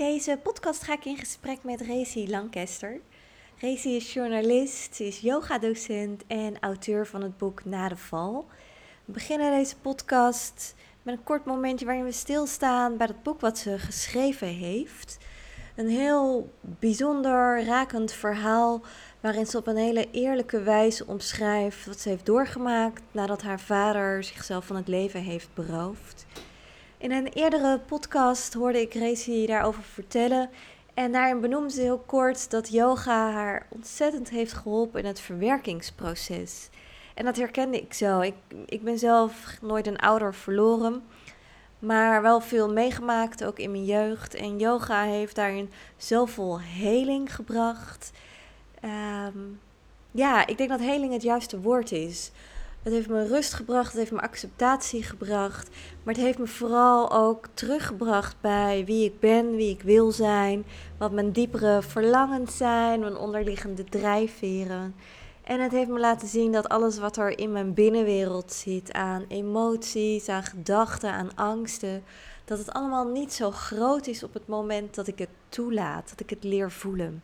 deze podcast ga ik in gesprek met Racy Lancaster. Racy is journalist, ze is yogadocent en auteur van het boek Na de Val. We beginnen deze podcast met een kort momentje waarin we stilstaan bij het boek wat ze geschreven heeft. Een heel bijzonder, rakend verhaal waarin ze op een hele eerlijke wijze omschrijft wat ze heeft doorgemaakt nadat haar vader zichzelf van het leven heeft beroofd. In een eerdere podcast hoorde ik Racy daarover vertellen. En daarin benoemde ze heel kort dat yoga haar ontzettend heeft geholpen in het verwerkingsproces. En dat herkende ik zo. Ik, ik ben zelf nooit een ouder verloren, maar wel veel meegemaakt, ook in mijn jeugd. En yoga heeft daarin zoveel heling gebracht. Ehm, ja, ik denk dat heling het juiste woord is. Het heeft me rust gebracht, het heeft me acceptatie gebracht. Maar het heeft me vooral ook teruggebracht bij wie ik ben, wie ik wil zijn. Wat mijn diepere verlangens zijn, mijn onderliggende drijfveren. En het heeft me laten zien dat alles wat er in mijn binnenwereld zit, aan emoties, aan gedachten, aan angsten, dat het allemaal niet zo groot is op het moment dat ik het toelaat, dat ik het leer voelen.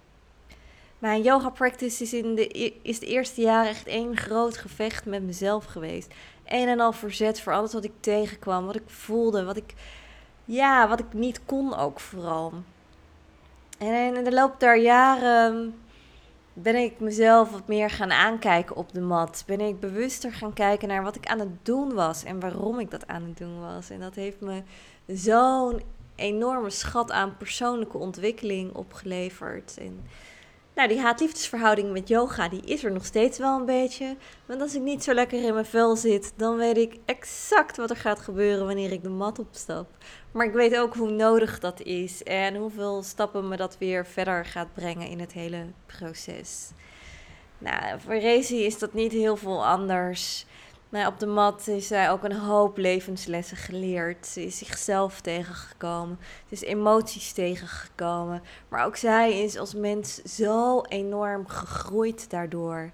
Mijn yoga practice is in de, is de eerste jaren echt één groot gevecht met mezelf geweest. Een en al verzet voor alles wat ik tegenkwam, wat ik voelde, wat ik, ja, wat ik niet kon ook vooral. En in de loop der jaren ben ik mezelf wat meer gaan aankijken op de mat. Ben ik bewuster gaan kijken naar wat ik aan het doen was en waarom ik dat aan het doen was. En dat heeft me zo'n enorme schat aan persoonlijke ontwikkeling opgeleverd. En nou, die haat-liefdesverhouding met yoga, die is er nog steeds wel een beetje. Want als ik niet zo lekker in mijn vel zit, dan weet ik exact wat er gaat gebeuren wanneer ik de mat opstap. Maar ik weet ook hoe nodig dat is en hoeveel stappen me dat weer verder gaat brengen in het hele proces. Nou, voor Rezi is dat niet heel veel anders. Nou, op de mat is zij ook een hoop levenslessen geleerd. Ze is zichzelf tegengekomen. Ze is emoties tegengekomen. Maar ook zij is als mens zo enorm gegroeid daardoor.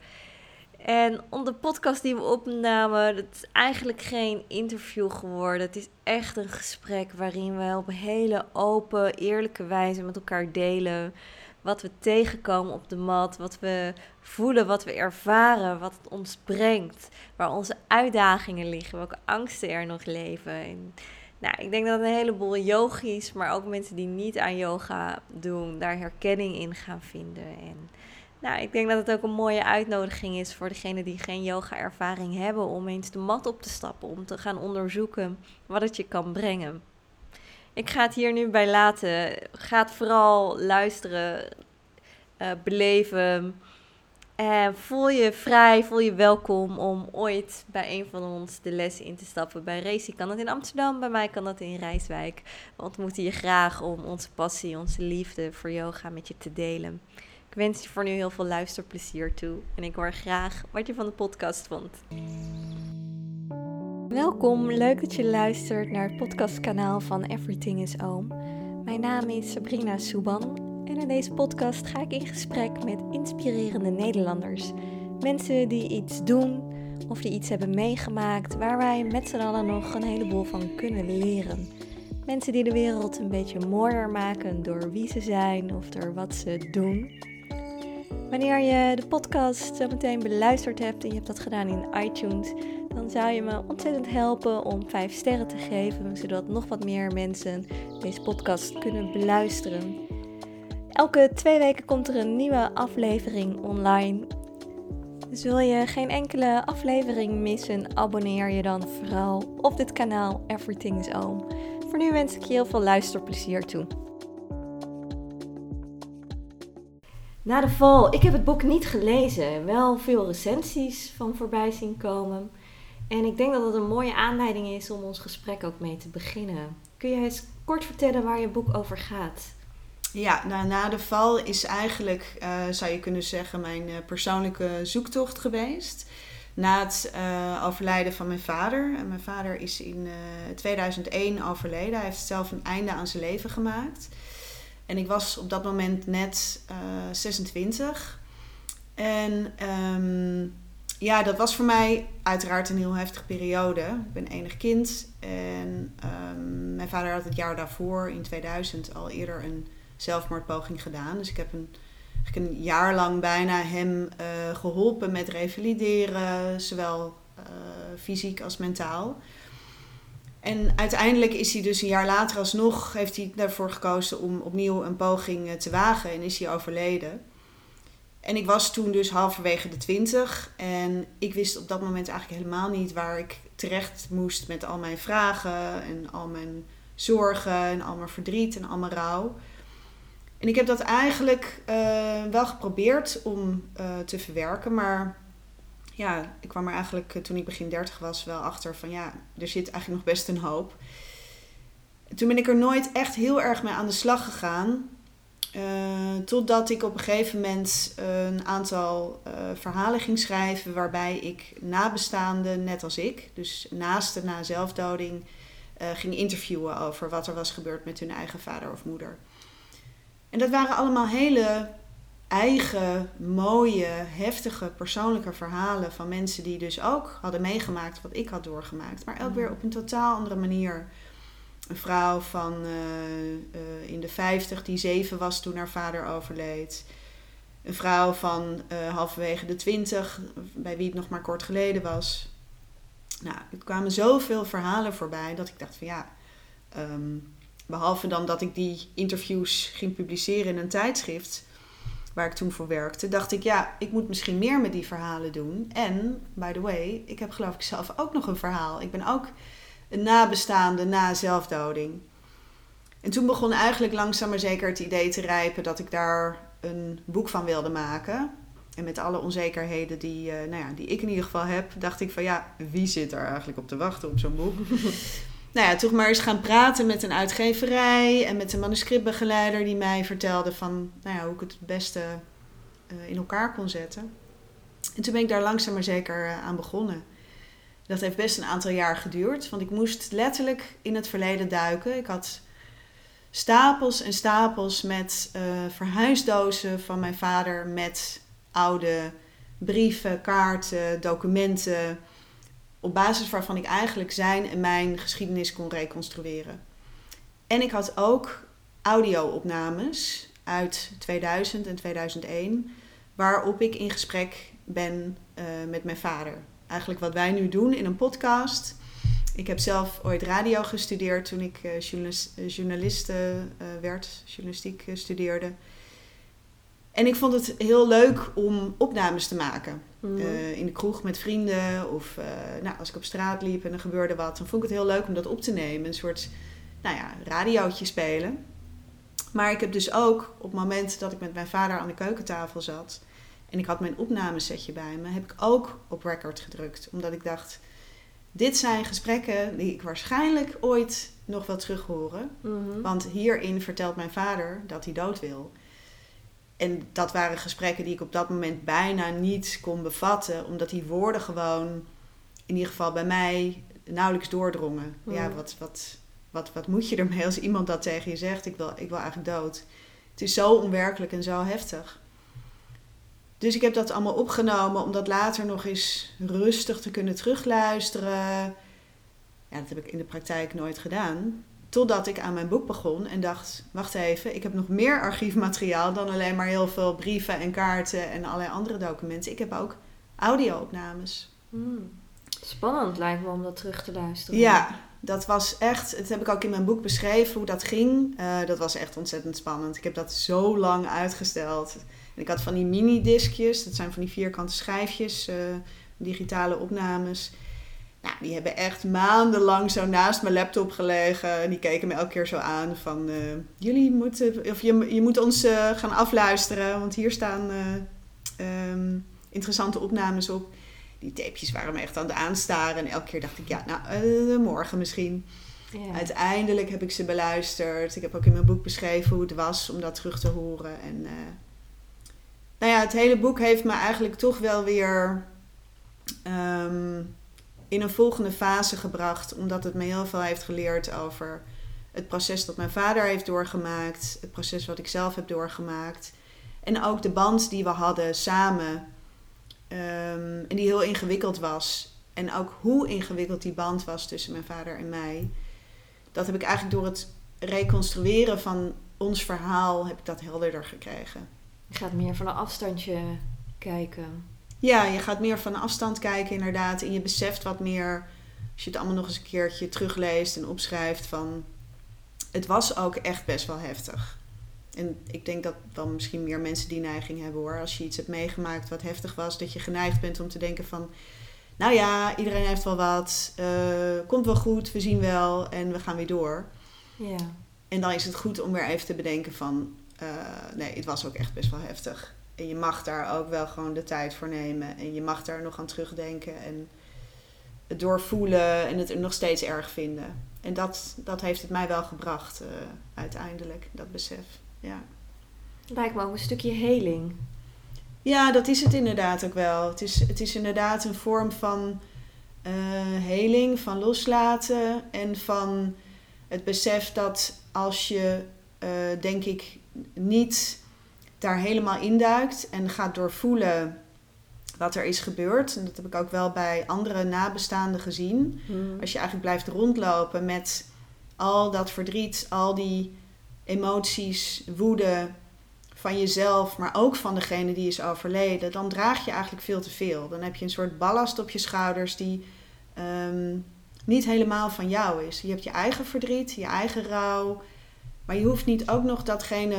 En op de podcast die we opnamen, dat is eigenlijk geen interview geworden. Het is echt een gesprek waarin we op hele open, eerlijke wijze met elkaar delen wat we tegenkomen op de mat, wat we voelen, wat we ervaren, wat het ons brengt, waar onze uitdagingen liggen, welke angsten er nog leven. En, nou, ik denk dat een heleboel yogis, maar ook mensen die niet aan yoga doen, daar herkenning in gaan vinden. En nou, ik denk dat het ook een mooie uitnodiging is voor degenen die geen yoga-ervaring hebben om eens de mat op te stappen, om te gaan onderzoeken wat het je kan brengen. Ik ga het hier nu bij laten. Ga vooral luisteren, uh, beleven. En voel je vrij, voel je welkom om ooit bij een van ons de lessen in te stappen. Bij Racy kan dat in Amsterdam, bij mij kan dat in Rijswijk. We ontmoeten je graag om onze passie, onze liefde voor yoga met je te delen. Ik wens je voor nu heel veel luisterplezier toe. En ik hoor graag wat je van de podcast vond. Welkom, leuk dat je luistert naar het podcastkanaal van Everything is Oom. Mijn naam is Sabrina Souban en in deze podcast ga ik in gesprek met inspirerende Nederlanders. Mensen die iets doen of die iets hebben meegemaakt waar wij met z'n allen nog een heleboel van kunnen leren. Mensen die de wereld een beetje mooier maken door wie ze zijn of door wat ze doen. Wanneer je de podcast zo meteen beluisterd hebt en je hebt dat gedaan in iTunes, dan zou je me ontzettend helpen om 5 sterren te geven, zodat nog wat meer mensen deze podcast kunnen beluisteren. Elke twee weken komt er een nieuwe aflevering online. Dus wil je geen enkele aflevering missen, abonneer je dan vooral op dit kanaal Everything is Oom. Voor nu wens ik je heel veel luisterplezier toe. Na de val, ik heb het boek niet gelezen, wel veel recensies van voorbij zien komen. En ik denk dat het een mooie aanleiding is om ons gesprek ook mee te beginnen. Kun je eens kort vertellen waar je boek over gaat? Ja, nou, na de val is eigenlijk, uh, zou je kunnen zeggen, mijn uh, persoonlijke zoektocht geweest. Na het uh, overlijden van mijn vader. mijn vader is in 2001 overleden. Hij heeft zelf een einde aan zijn leven gemaakt. En ik was op dat moment net 26. En um, ja, dat was voor mij uiteraard een heel heftige periode. Ik ben enig kind en ehm, mijn vader had het jaar daarvoor, in 2000, al eerder een zelfmoordpoging gedaan. Dus ik heb een, een jaar lang bijna hem uh, geholpen met revalideren, zowel uh, fysiek als mentaal. En uiteindelijk is hij dus een jaar later alsnog, heeft hij ervoor gekozen om opnieuw een poging eh, te wagen en is hij overleden. En ik was toen dus halverwege de twintig en ik wist op dat moment eigenlijk helemaal niet waar ik terecht moest met al mijn vragen en al mijn zorgen en al mijn verdriet en al mijn rouw. En ik heb dat eigenlijk uh, wel geprobeerd om uh, te verwerken, maar ja, ik kwam er eigenlijk toen ik begin 30 was wel achter van ja, er zit eigenlijk nog best een hoop. Toen ben ik er nooit echt heel erg mee aan de slag gegaan. Uh, totdat ik op een gegeven moment een aantal verhalen ging schrijven waarbij ik nabestaanden, net als ik, dus naasten na zelfdoding, ging interviewen over wat er was gebeurd met hun eigen vader of moeder. En dat waren allemaal hele eigen, mooie, heftige, persoonlijke verhalen van mensen die dus ook hadden meegemaakt wat ik had doorgemaakt, maar elk weer op een totaal andere manier. Een vrouw van uh, uh, in de 50 die zeven was toen haar vader overleed. Een vrouw van uh, halverwege de 20, bij wie het nog maar kort geleden was. Nou, er kwamen zoveel verhalen voorbij dat ik dacht van ja, um, behalve dan dat ik die interviews ging publiceren in een tijdschrift, waar ik toen voor werkte, dacht ik, ja, ik moet misschien meer met die verhalen doen. En, by the way, ik heb geloof ik zelf ook nog een verhaal. Ik ben ook een nabestaande na zelfdoding. En toen begon eigenlijk langzaam maar zeker het idee te rijpen dat ik daar een boek van wilde maken. En met alle onzekerheden die, uh, nou ja, die ik in ieder geval heb, dacht ik van ja, wie zit er eigenlijk op te wachten op zo'n boek? nou ja, toch maar eens gaan praten met een uitgeverij en met een manuscriptbegeleider die mij vertelde van nou ja, hoe ik het het beste uh, in elkaar kon zetten. En toen ben ik daar langzaam maar zeker uh, aan begonnen. Dat heeft best een aantal jaar geduurd, want ik moest letterlijk in het verleden duiken. Ik had stapels en stapels met uh, verhuisdozen van mijn vader met oude brieven, kaarten, documenten op basis waarvan ik eigenlijk zijn en mijn geschiedenis kon reconstrueren. En ik had ook audio-opnames uit 2000 en 2001, waarop ik in gesprek ben uh, met mijn vader. Eigenlijk wat wij nu doen in een podcast. Ik heb zelf ooit radio gestudeerd toen ik uh, journalist, journalist uh, werd, journalistiek studeerde. En ik vond het heel leuk om opnames te maken. Mm. Uh, in de kroeg met vrienden of uh, nou, als ik op straat liep en er gebeurde wat, dan vond ik het heel leuk om dat op te nemen. Een soort nou ja, radiootje spelen. Maar ik heb dus ook op het moment dat ik met mijn vader aan de keukentafel zat en ik had mijn opnamesetje bij me, heb ik ook op record gedrukt. Omdat ik dacht, dit zijn gesprekken die ik waarschijnlijk ooit nog wel terug horen. Mm -hmm. Want hierin vertelt mijn vader dat hij dood wil. En dat waren gesprekken die ik op dat moment bijna niet kon bevatten, omdat die woorden gewoon, in ieder geval bij mij, nauwelijks doordrongen. Mm. Ja, wat, wat, wat, wat moet je ermee als iemand dat tegen je zegt? Ik wil, ik wil eigenlijk dood. Het is zo onwerkelijk en zo heftig. Dus ik heb dat allemaal opgenomen om dat later nog eens rustig te kunnen terugluisteren. Ja, dat heb ik in de praktijk nooit gedaan. Totdat ik aan mijn boek begon en dacht: wacht even, ik heb nog meer archiefmateriaal dan alleen maar heel veel brieven en kaarten en allerlei andere documenten. Ik heb ook audio-opnames. Hmm. Spannend lijkt me om dat terug te luisteren. Ja, dat was echt, dat heb ik ook in mijn boek beschreven hoe dat ging. Uh, dat was echt ontzettend spannend. Ik heb dat zo lang uitgesteld. En ik had van die mini-diskjes, dat zijn van die vierkante schijfjes, uh, digitale opnames. Nou, die hebben echt maandenlang zo naast mijn laptop gelegen. Die keken me elke keer zo aan van... Uh, jullie moeten... Of je, je moet ons uh, gaan afluisteren. Want hier staan uh, um, interessante opnames op. Die tapejes waren me echt aan het aanstaren. En elke keer dacht ik... Ja, nou, morgen misschien. Ja. Uiteindelijk heb ik ze beluisterd. Ik heb ook in mijn boek beschreven hoe het was om dat terug te horen. En nou ja, het hele boek heeft me eigenlijk toch wel weer... Um, in een volgende fase gebracht, omdat het me heel veel heeft geleerd over het proces dat mijn vader heeft doorgemaakt, het proces wat ik zelf heb doorgemaakt en ook de band die we hadden samen ehm, en die heel ingewikkeld was. En ook hoe ingewikkeld die band was tussen mijn vader en mij. Dat heb ik eigenlijk door het reconstrueren van ons verhaal, heb ik dat helderder gekregen. Je gaat meer van een afstandje kijken. Ja, je gaat meer van afstand kijken inderdaad. En je beseft wat meer, als je het allemaal nog eens een keertje terugleest en opschrijft, van het was ook echt best wel heftig. En ik denk dat dan misschien meer mensen die neiging hebben hoor. Als je iets hebt meegemaakt wat heftig was, dat je geneigd bent om te denken van... Nou ja, iedereen heeft wel wat. Uh, komt wel goed, we zien wel en we gaan weer door. Ja. En dan is het goed om weer even te bedenken van... Uh, nee, het was ook echt best wel heftig. En je mag daar ook wel gewoon de tijd voor nemen. En je mag daar nog aan terugdenken. En het doorvoelen en het nog steeds erg vinden. En dat, dat heeft het mij wel gebracht uh, uiteindelijk, dat besef. Ja. Lijkt me ook een stukje heling. Ja, dat is het inderdaad ook wel. Het is, het is inderdaad een vorm van uh, heling, van loslaten en van het besef dat als je, uh, denk ik, niet daar helemaal induikt en gaat doorvoelen wat er is gebeurd. En dat heb ik ook wel bij andere nabestaanden gezien. Hmm. Als je eigenlijk blijft rondlopen met al dat verdriet, al die emoties, woede van jezelf, maar ook van degene die is overleden, dan draag je eigenlijk veel te veel. Dan heb je een soort ballast op je schouders die ehm, niet helemaal van jou is. Je hebt je eigen verdriet, je eigen rouw, maar je hoeft niet ook nog datgene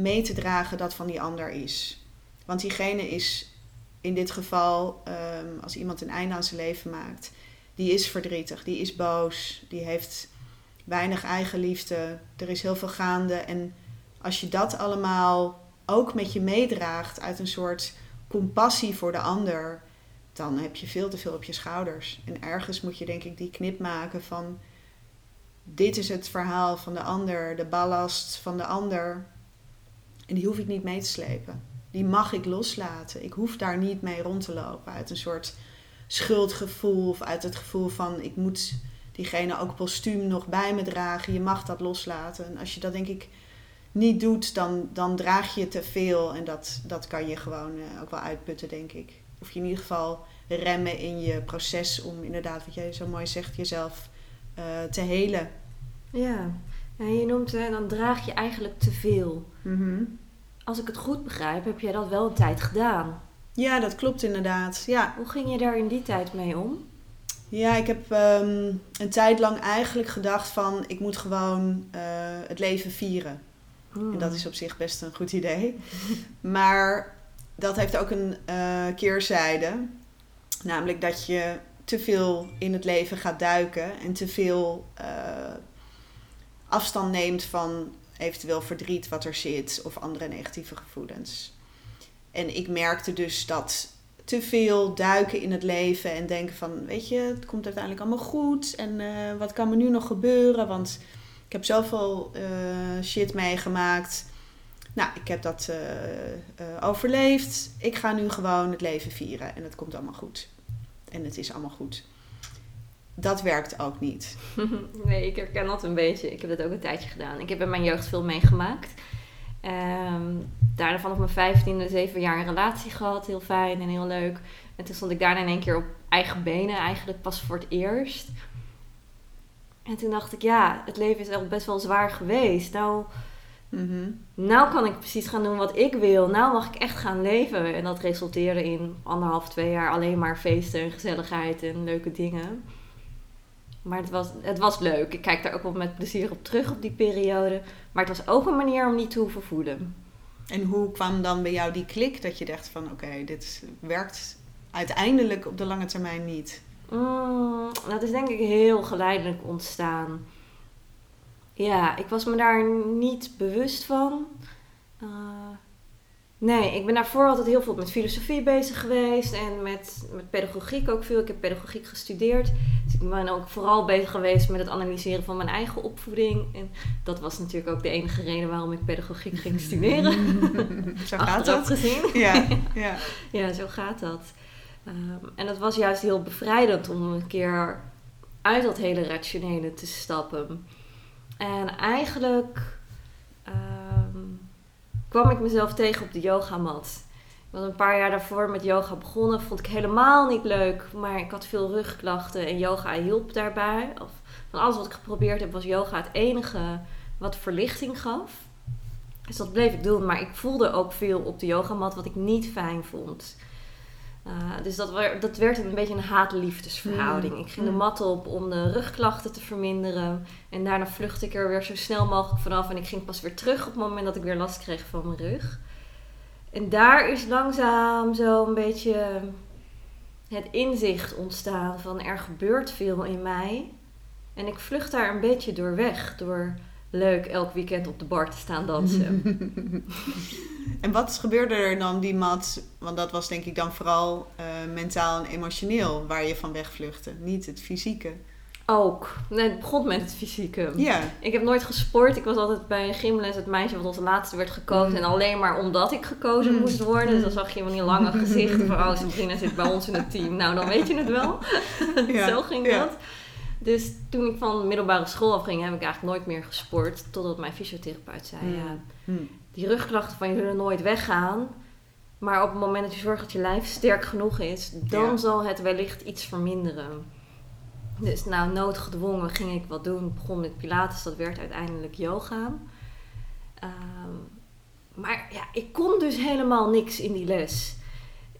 mee te dragen dat van die ander is. Want diegene is in dit geval, ehm, als iemand een einde aan zijn leven maakt, die is verdrietig, die is boos, die heeft weinig eigenliefde, er is heel veel gaande. En als je dat allemaal ook met je meedraagt uit een soort compassie voor de ander, dan heb je veel te veel op je schouders. En ergens moet je denk ik die knip maken van dit is het verhaal van de ander, de ballast van de ander. En die hoef ik niet mee te slepen. Die mag ik loslaten. Ik hoef daar niet mee rond te lopen uit een soort schuldgevoel of uit het gevoel van ik moet diegene ook postuum nog bij me dragen. Je mag dat loslaten. En als je dat denk ik niet doet, dan, dan draag je te veel. En dat, dat kan je gewoon uh, ook wel uitputten, denk ik. Of je in ieder geval remmen in je proces om inderdaad, wat jij zo mooi zegt, jezelf uh, te helen. Ja, en je noemt, hè, dan draag je eigenlijk te veel. Mm Als ik het goed begrijp, heb jij dat wel een tijd gedaan. Ja, dat klopt inderdaad. Ja. Hoe ging je daar in die tijd mee om? Ja, ik heb um, een tijd lang eigenlijk gedacht van ik moet gewoon uh, het leven vieren. Hmm. En dat is op zich best een goed idee. maar dat heeft ook een uh, keerzijde. Namelijk dat je te veel in het leven gaat duiken en te veel uh, afstand neemt van eventueel verdriet wat er zit of andere negatieve gevoelens. En ik merkte dus dat te veel duiken in het leven en denken van, weet je, het komt uiteindelijk allemaal goed en uh, wat kan me nu nog gebeuren? Want ik heb zoveel uh, shit meegemaakt. Nou, ik heb dat uh, overleefd. Ik ga nu gewoon het leven vieren en het komt allemaal goed. En het is allemaal goed. Dat werkt ook niet. nee, ik herken dat een beetje. Ik heb dat ook een tijdje gedaan. Ik heb in mijn jeugd veel meegemaakt. Um, daarna vanaf mijn vijftiende, zeven jaar een relatie gehad. Heel fijn en heel leuk. En toen stond ik daarna in één keer op eigen benen. Eigenlijk pas voor het eerst. En toen dacht ik, ja, het leven is echt best wel zwaar geweest. Nou, mm -hmm. nou kan ik precies gaan doen wat ik wil. Nou mag ik echt gaan leven. En dat resulteerde in anderhalf, twee jaar alleen maar feesten en gezelligheid en leuke dingen. Maar het was, het was leuk. Ik kijk daar ook wel met plezier op terug op die periode. Maar het was ook een manier om niet te hoeven voeden. En hoe kwam dan bij jou die klik dat je dacht van oké, okay, dit werkt uiteindelijk op de lange termijn niet? Mm, dat is denk ik heel geleidelijk ontstaan. Ja, ik was me daar niet bewust van. Uh, nee, ik ben daarvoor altijd heel veel met filosofie bezig geweest en met, met pedagogiek ook veel. Ik heb pedagogiek gestudeerd. Dus ik ben ook vooral bezig geweest met het analyseren van mijn eigen opvoeding. En dat was natuurlijk ook de enige reden waarom ik pedagogiek ging studeren. zo gaat dat. gezien. Ja, ja. ja, zo gaat dat. Um, en dat was juist heel bevrijdend om een keer uit dat hele rationele te stappen. En eigenlijk kwam ik mezelf tegen op de yogamat. was een paar jaar daarvoor met yoga begonnen. Vond ik helemaal niet leuk. Maar ik had veel rugklachten en yoga hielp daarbij. Of, van alles wat ik geprobeerd heb, was yoga het enige wat verlichting gaf. Dus dat bleef ik doen. Maar ik voelde ook veel op de yogamat wat ik niet fijn vond. Uh, dus dat, dat werd een beetje een haat-liefdesverhouding. Mm. Ik ging de mat op om de rugklachten te verminderen. En daarna vluchtte ik er weer zo snel mogelijk vanaf. En ik ging pas weer terug op het moment dat ik weer last kreeg van mijn rug. En daar is langzaam zo een beetje het inzicht ontstaan van er gebeurt veel in mij. En ik vlucht daar een beetje door weg. Door leuk elk weekend op de bar te staan dansen. en wat gebeurde er dan die mat? Want dat was denk ik dan vooral uh, mentaal en emotioneel waar je van wegvluchtte. Niet het fysieke. Ook. Nee, het begon met het fysieke. Ja. Ik heb nooit gesport. Ik was altijd bij een gymles het meisje wat als laatste werd gekozen. Mm. En alleen maar omdat ik gekozen mm. moest worden. Dus dan zag je van die lange gezichten van... Oh, Sabrina zit bij ons in het team. Nou, dan weet je het wel. Ja. Zo ging ja. dat. Dus toen ik van middelbare school afging, heb ik eigenlijk nooit meer gesport. Totdat mijn fysiotherapeut zei: mm. ja, die rugklachten van je zullen nooit weggaan. Maar op het moment dat je zorgt dat je lijf sterk genoeg is, dan zal het wellicht iets verminderen. Dus nou, noodgedwongen ging ik wat doen. Ik begon met Pilates, dat werd uiteindelijk yoga. Ehm, maar ja, ik kon dus helemaal niks in die les.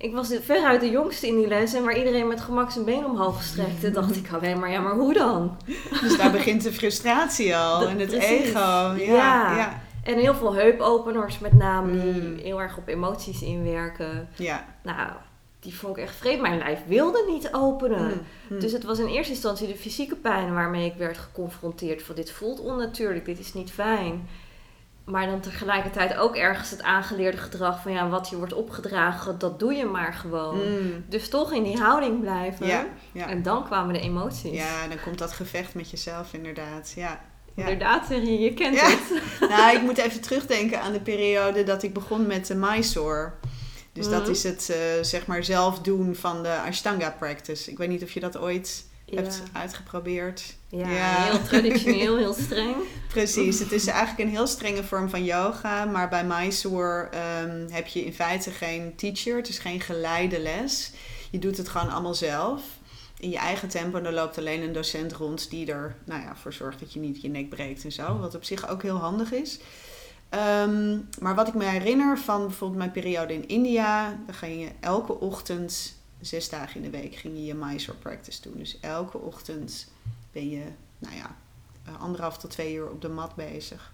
Ik was veruit de jongste in die les en waar iedereen met gemak zijn been omhoog strekte, dacht ik alleen maar, ja, maar hoe dan? Dus daar begint de frustratie al en het ego. Ja, ja, En heel veel heupopeners met name, die mm. heel erg op emoties inwerken. Ja. Nou, die vond ik echt vreemd. Mijn lijf wilde niet openen. Hmm, hmm. Dus het was in eerste instantie de fysieke pijn waarmee ik werd geconfronteerd. Van dit voelt onnatuurlijk, dit is niet fijn. Maar dan tegelijkertijd ook ergens het aangeleerde gedrag van ja, wat je wordt opgedragen, dat doe je maar gewoon. Hmm. Dus toch in die houding blijven. Ja, ja. En dan kwamen de emoties. Ja, dan komt dat gevecht met jezelf inderdaad. Ja. Ja. Inderdaad, zeg je, kent het. nou, ik moet even terugdenken aan de periode dat ik begon met de Mysore. Dus dat mhm. is het uh, zeg maar zelf doen van de Ashtanga practice. Ik weet niet of je dat ooit hebt uitgeprobeerd. Ja, heel traditioneel, heel streng. Precies, het is eigenlijk een heel strenge vorm van yoga. Maar bij Mysore um, heb je in feite geen teacher. Het is geen geleide les. Je doet het gewoon allemaal zelf. In je eigen tempo. En er loopt alleen een docent rond die er nou ja, voor zorgt dat je niet je nek breekt en zo. Wat op zich ook heel handig is. Ehm, maar wat ik me herinner van bijvoorbeeld mijn periode in India, dan ging je elke ochtend, zes dagen in de week, ging je je Mysore practice doen. Dus elke ochtend ben je, nou ja, eh, anderhalf tot twee uur op de mat bezig.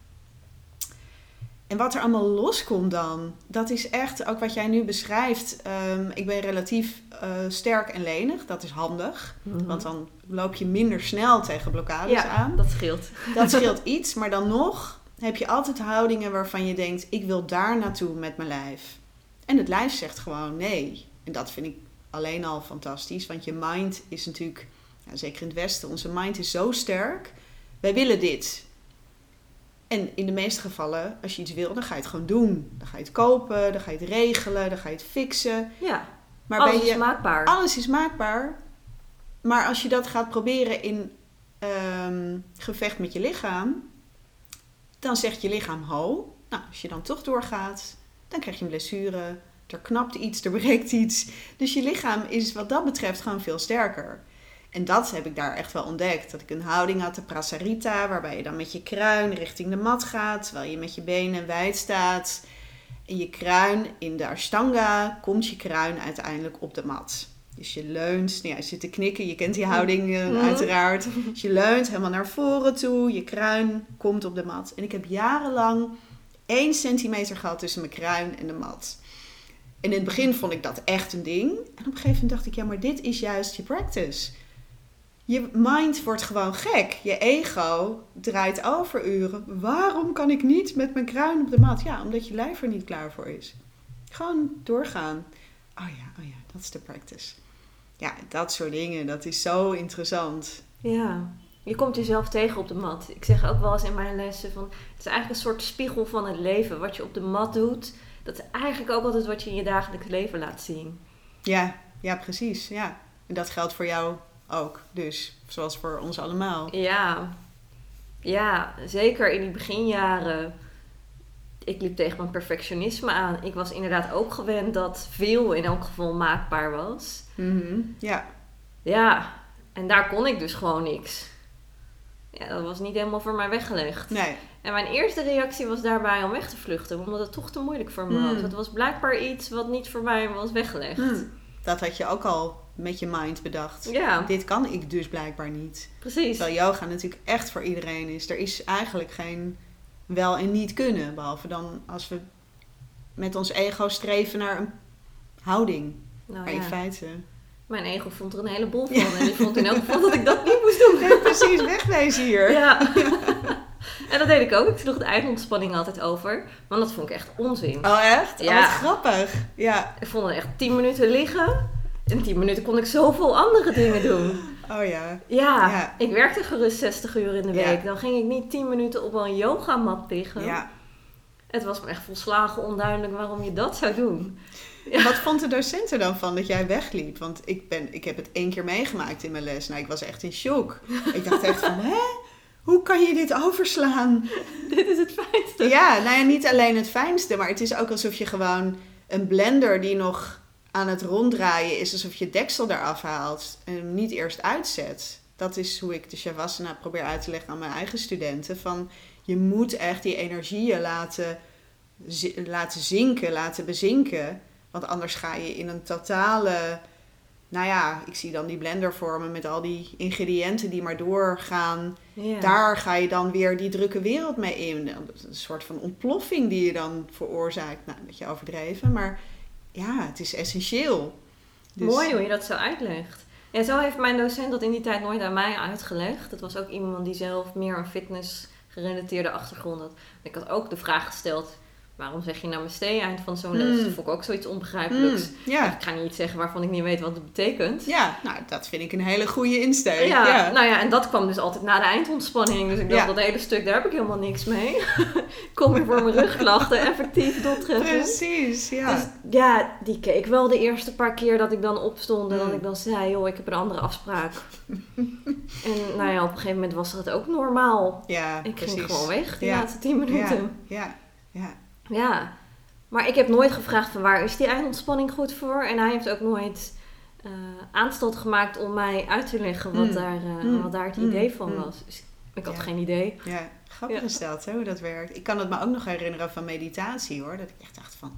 En wat er allemaal loskomt dan, dat is echt ook wat jij nu beschrijft. Ehm, ik ben relatief uh, sterk en lenig, dat is handig. Mhm. Want dan loop je minder snel tegen blokkades ja, aan. dat scheelt. Dat scheelt iets, maar dan nog heb je altijd houdingen waarvan je denkt: ik wil daar naartoe met mijn lijf. En het lijf zegt gewoon nee. En dat vind ik alleen al fantastisch, want je mind is natuurlijk, zeker in het Westen, onze mind is zo sterk. Wij willen dit. En in de meeste gevallen, als je iets wil, dan ga je het gewoon doen. Dan ga je het kopen, dan ga je het regelen, dan ga je het fixen. Ja, maar alles je, is maakbaar. Alles is maakbaar. Maar als je dat gaat proberen in um, gevecht met je lichaam, dan zegt je lichaam ho. Nou, als je dan toch doorgaat, dan krijg je een blessure. Er knapt iets, er breekt iets. Dus je lichaam is wat dat betreft gewoon veel sterker. En dat heb ik daar echt wel ontdekt. Dat ik een houding had, de prasarita, waarbij je dan met je kruin richting de mat gaat, terwijl je met je benen wijd staat. En je kruin in de ashtanga komt je kruin uiteindelijk op de mat. Dus je leunt, nou ja, je zit te knikken, je kent die houding uh, uiteraard. Dus je leunt helemaal naar voren toe, je kruin komt op de mat. En ik heb jarenlang één centimeter gehad tussen mijn kruin en de mat. En in het begin vond ik dat echt een ding. En op een gegeven moment dacht ik, ja, maar dit is juist je practice. Je mind wordt gewoon gek. Je ego draait over uren. Waarom kan ik niet met mijn kruin op de mat? Ja, omdat je lijf er niet klaar voor is. Gewoon doorgaan. Oh ja, oh ja, dat is de practice ja, dat soort dingen, dat is zo interessant. Ja, je komt jezelf tegen op de mat. Ik zeg ook wel eens in mijn lessen van, het is eigenlijk een soort spiegel van het leven. Wat je op de mat doet, dat is eigenlijk ook altijd wat je in je dagelijks leven laat zien. Ja, ja, precies. Ja. En dat geldt voor jou ook, dus zoals voor ons allemaal. Ja, ja, zeker in die beginjaren ik liep tegen mijn perfectionisme aan. Ik was inderdaad ook gewend dat veel in elk geval maakbaar was. Mhm. Ja. Ja, en daar kon ik dus gewoon niks. Ja, dat was niet helemaal voor mij weggelegd. Nee. En mijn eerste reactie was daarbij om weg te vluchten, omdat het toch te moeilijk voor me was. Mm. Het was blijkbaar iets wat niet voor mij was weggelegd. Hmm. Dat had je ook al met je mind bedacht. Ja, Dit kan ik dus blijkbaar niet. precies. Terwijl yoga natuurlijk echt voor iedereen is. Er is eigenlijk geen wel en niet kunnen. Behalve dan als we met ons ego streven naar een houding. Nou Maar in ja, feite... mijn ego vond er een heleboel van. En die vond in elk geval dat ik dat niet moest doen. Nee, precies, wegwezen hier. Ja. En dat deed ik ook. Ik sloeg de eindontspanning altijd over. Want dat vond ik echt onzin. Oh, echt? Ja. Oh, wat grappig. Ja. Ik vond het echt 10 minuten liggen. In 10 minuten kon ik zoveel andere dingen doen. Oh ja. Ja, Ja. ik werkte gerust 60 uur in de Ja. week. Dan ging ik niet 10 minuten op een yogamat liggen. ja. Het was me echt volslagen onduidelijk waarom je dat zou doen. En wat vond de docent er dan van dat jij wegliep? Want ik, ben, ik heb het één keer meegemaakt in mijn les. Nou, ik was echt in shock. Ik dacht echt van, hè? Hoe kan je dit overslaan? Dit is het fijnste. Ja, nou ja, niet alleen het fijnste, maar het is ook alsof je gewoon een blender die nog aan het ronddraaien is, alsof je deksel eraf haalt en hem niet eerst uitzet. Dat is hoe ik de Shavasana probeer uit te leggen aan mijn eigen studenten. Van je moet echt die energieën laten, laten zinken, laten bezinken. Want anders ga je in een totale. Nou ja, ik zie dan die blender vormen met al die ingrediënten die maar doorgaan. Ja. Daar ga je dan weer die drukke wereld mee in. Dat Een soort van ontploffing die je dan veroorzaakt. Nou, dat je overdreven. Maar ja, het is essentieel. Dus- Mooi hoe je dat zo uitlegt. Ja, zo heeft mijn docent dat in die tijd nooit aan mij uitgelegd. Het was ook iemand die zelf meer een fitness gerelateerde achtergrond had. Ik had ook de vraag gesteld, waarom zeg je namaste eind van zo'n les? Mm. Dat vond ik ook zoiets onbegrijpelijks. Mm, ja. Ik ga niet zeggen waarvan ik niet weet wat het betekent. ja, nou dat vind ik een hele goede insteek. Ja, Ja, nou ja, en dat kwam dus altijd na de eindontspanning. Dus ik dacht, Ja. dat hele stuk, daar heb ik helemaal niks mee. Kom je voor mijn rugklachten effectief doortreffen. Precies, ja. Dus ja, die keek wel de eerste paar keer dat ik dan opstond en dat Mm. ik dan zei, joh, ik heb een andere afspraak. en nou ja, op een gegeven moment was het ook normaal. ja, Ik precies. ging gewoon weg, die Ja. laatste tien minuten. Ja, ja. Ja. Maar ik heb nooit gevraagd van waar is die eindontspanning goed voor. En hij heeft ook nooit eh aanstoot gemaakt om mij uit te leggen wat, Mm. daar, eh, Mm. wat daar het Mm. idee van was. Dus ik had Ja. geen idee. ja. Grappig Ja. is dat, hè, hoe dat werkt. Ik kan het me ook nog herinneren van meditatie, hoor. Dat ik echt dacht van,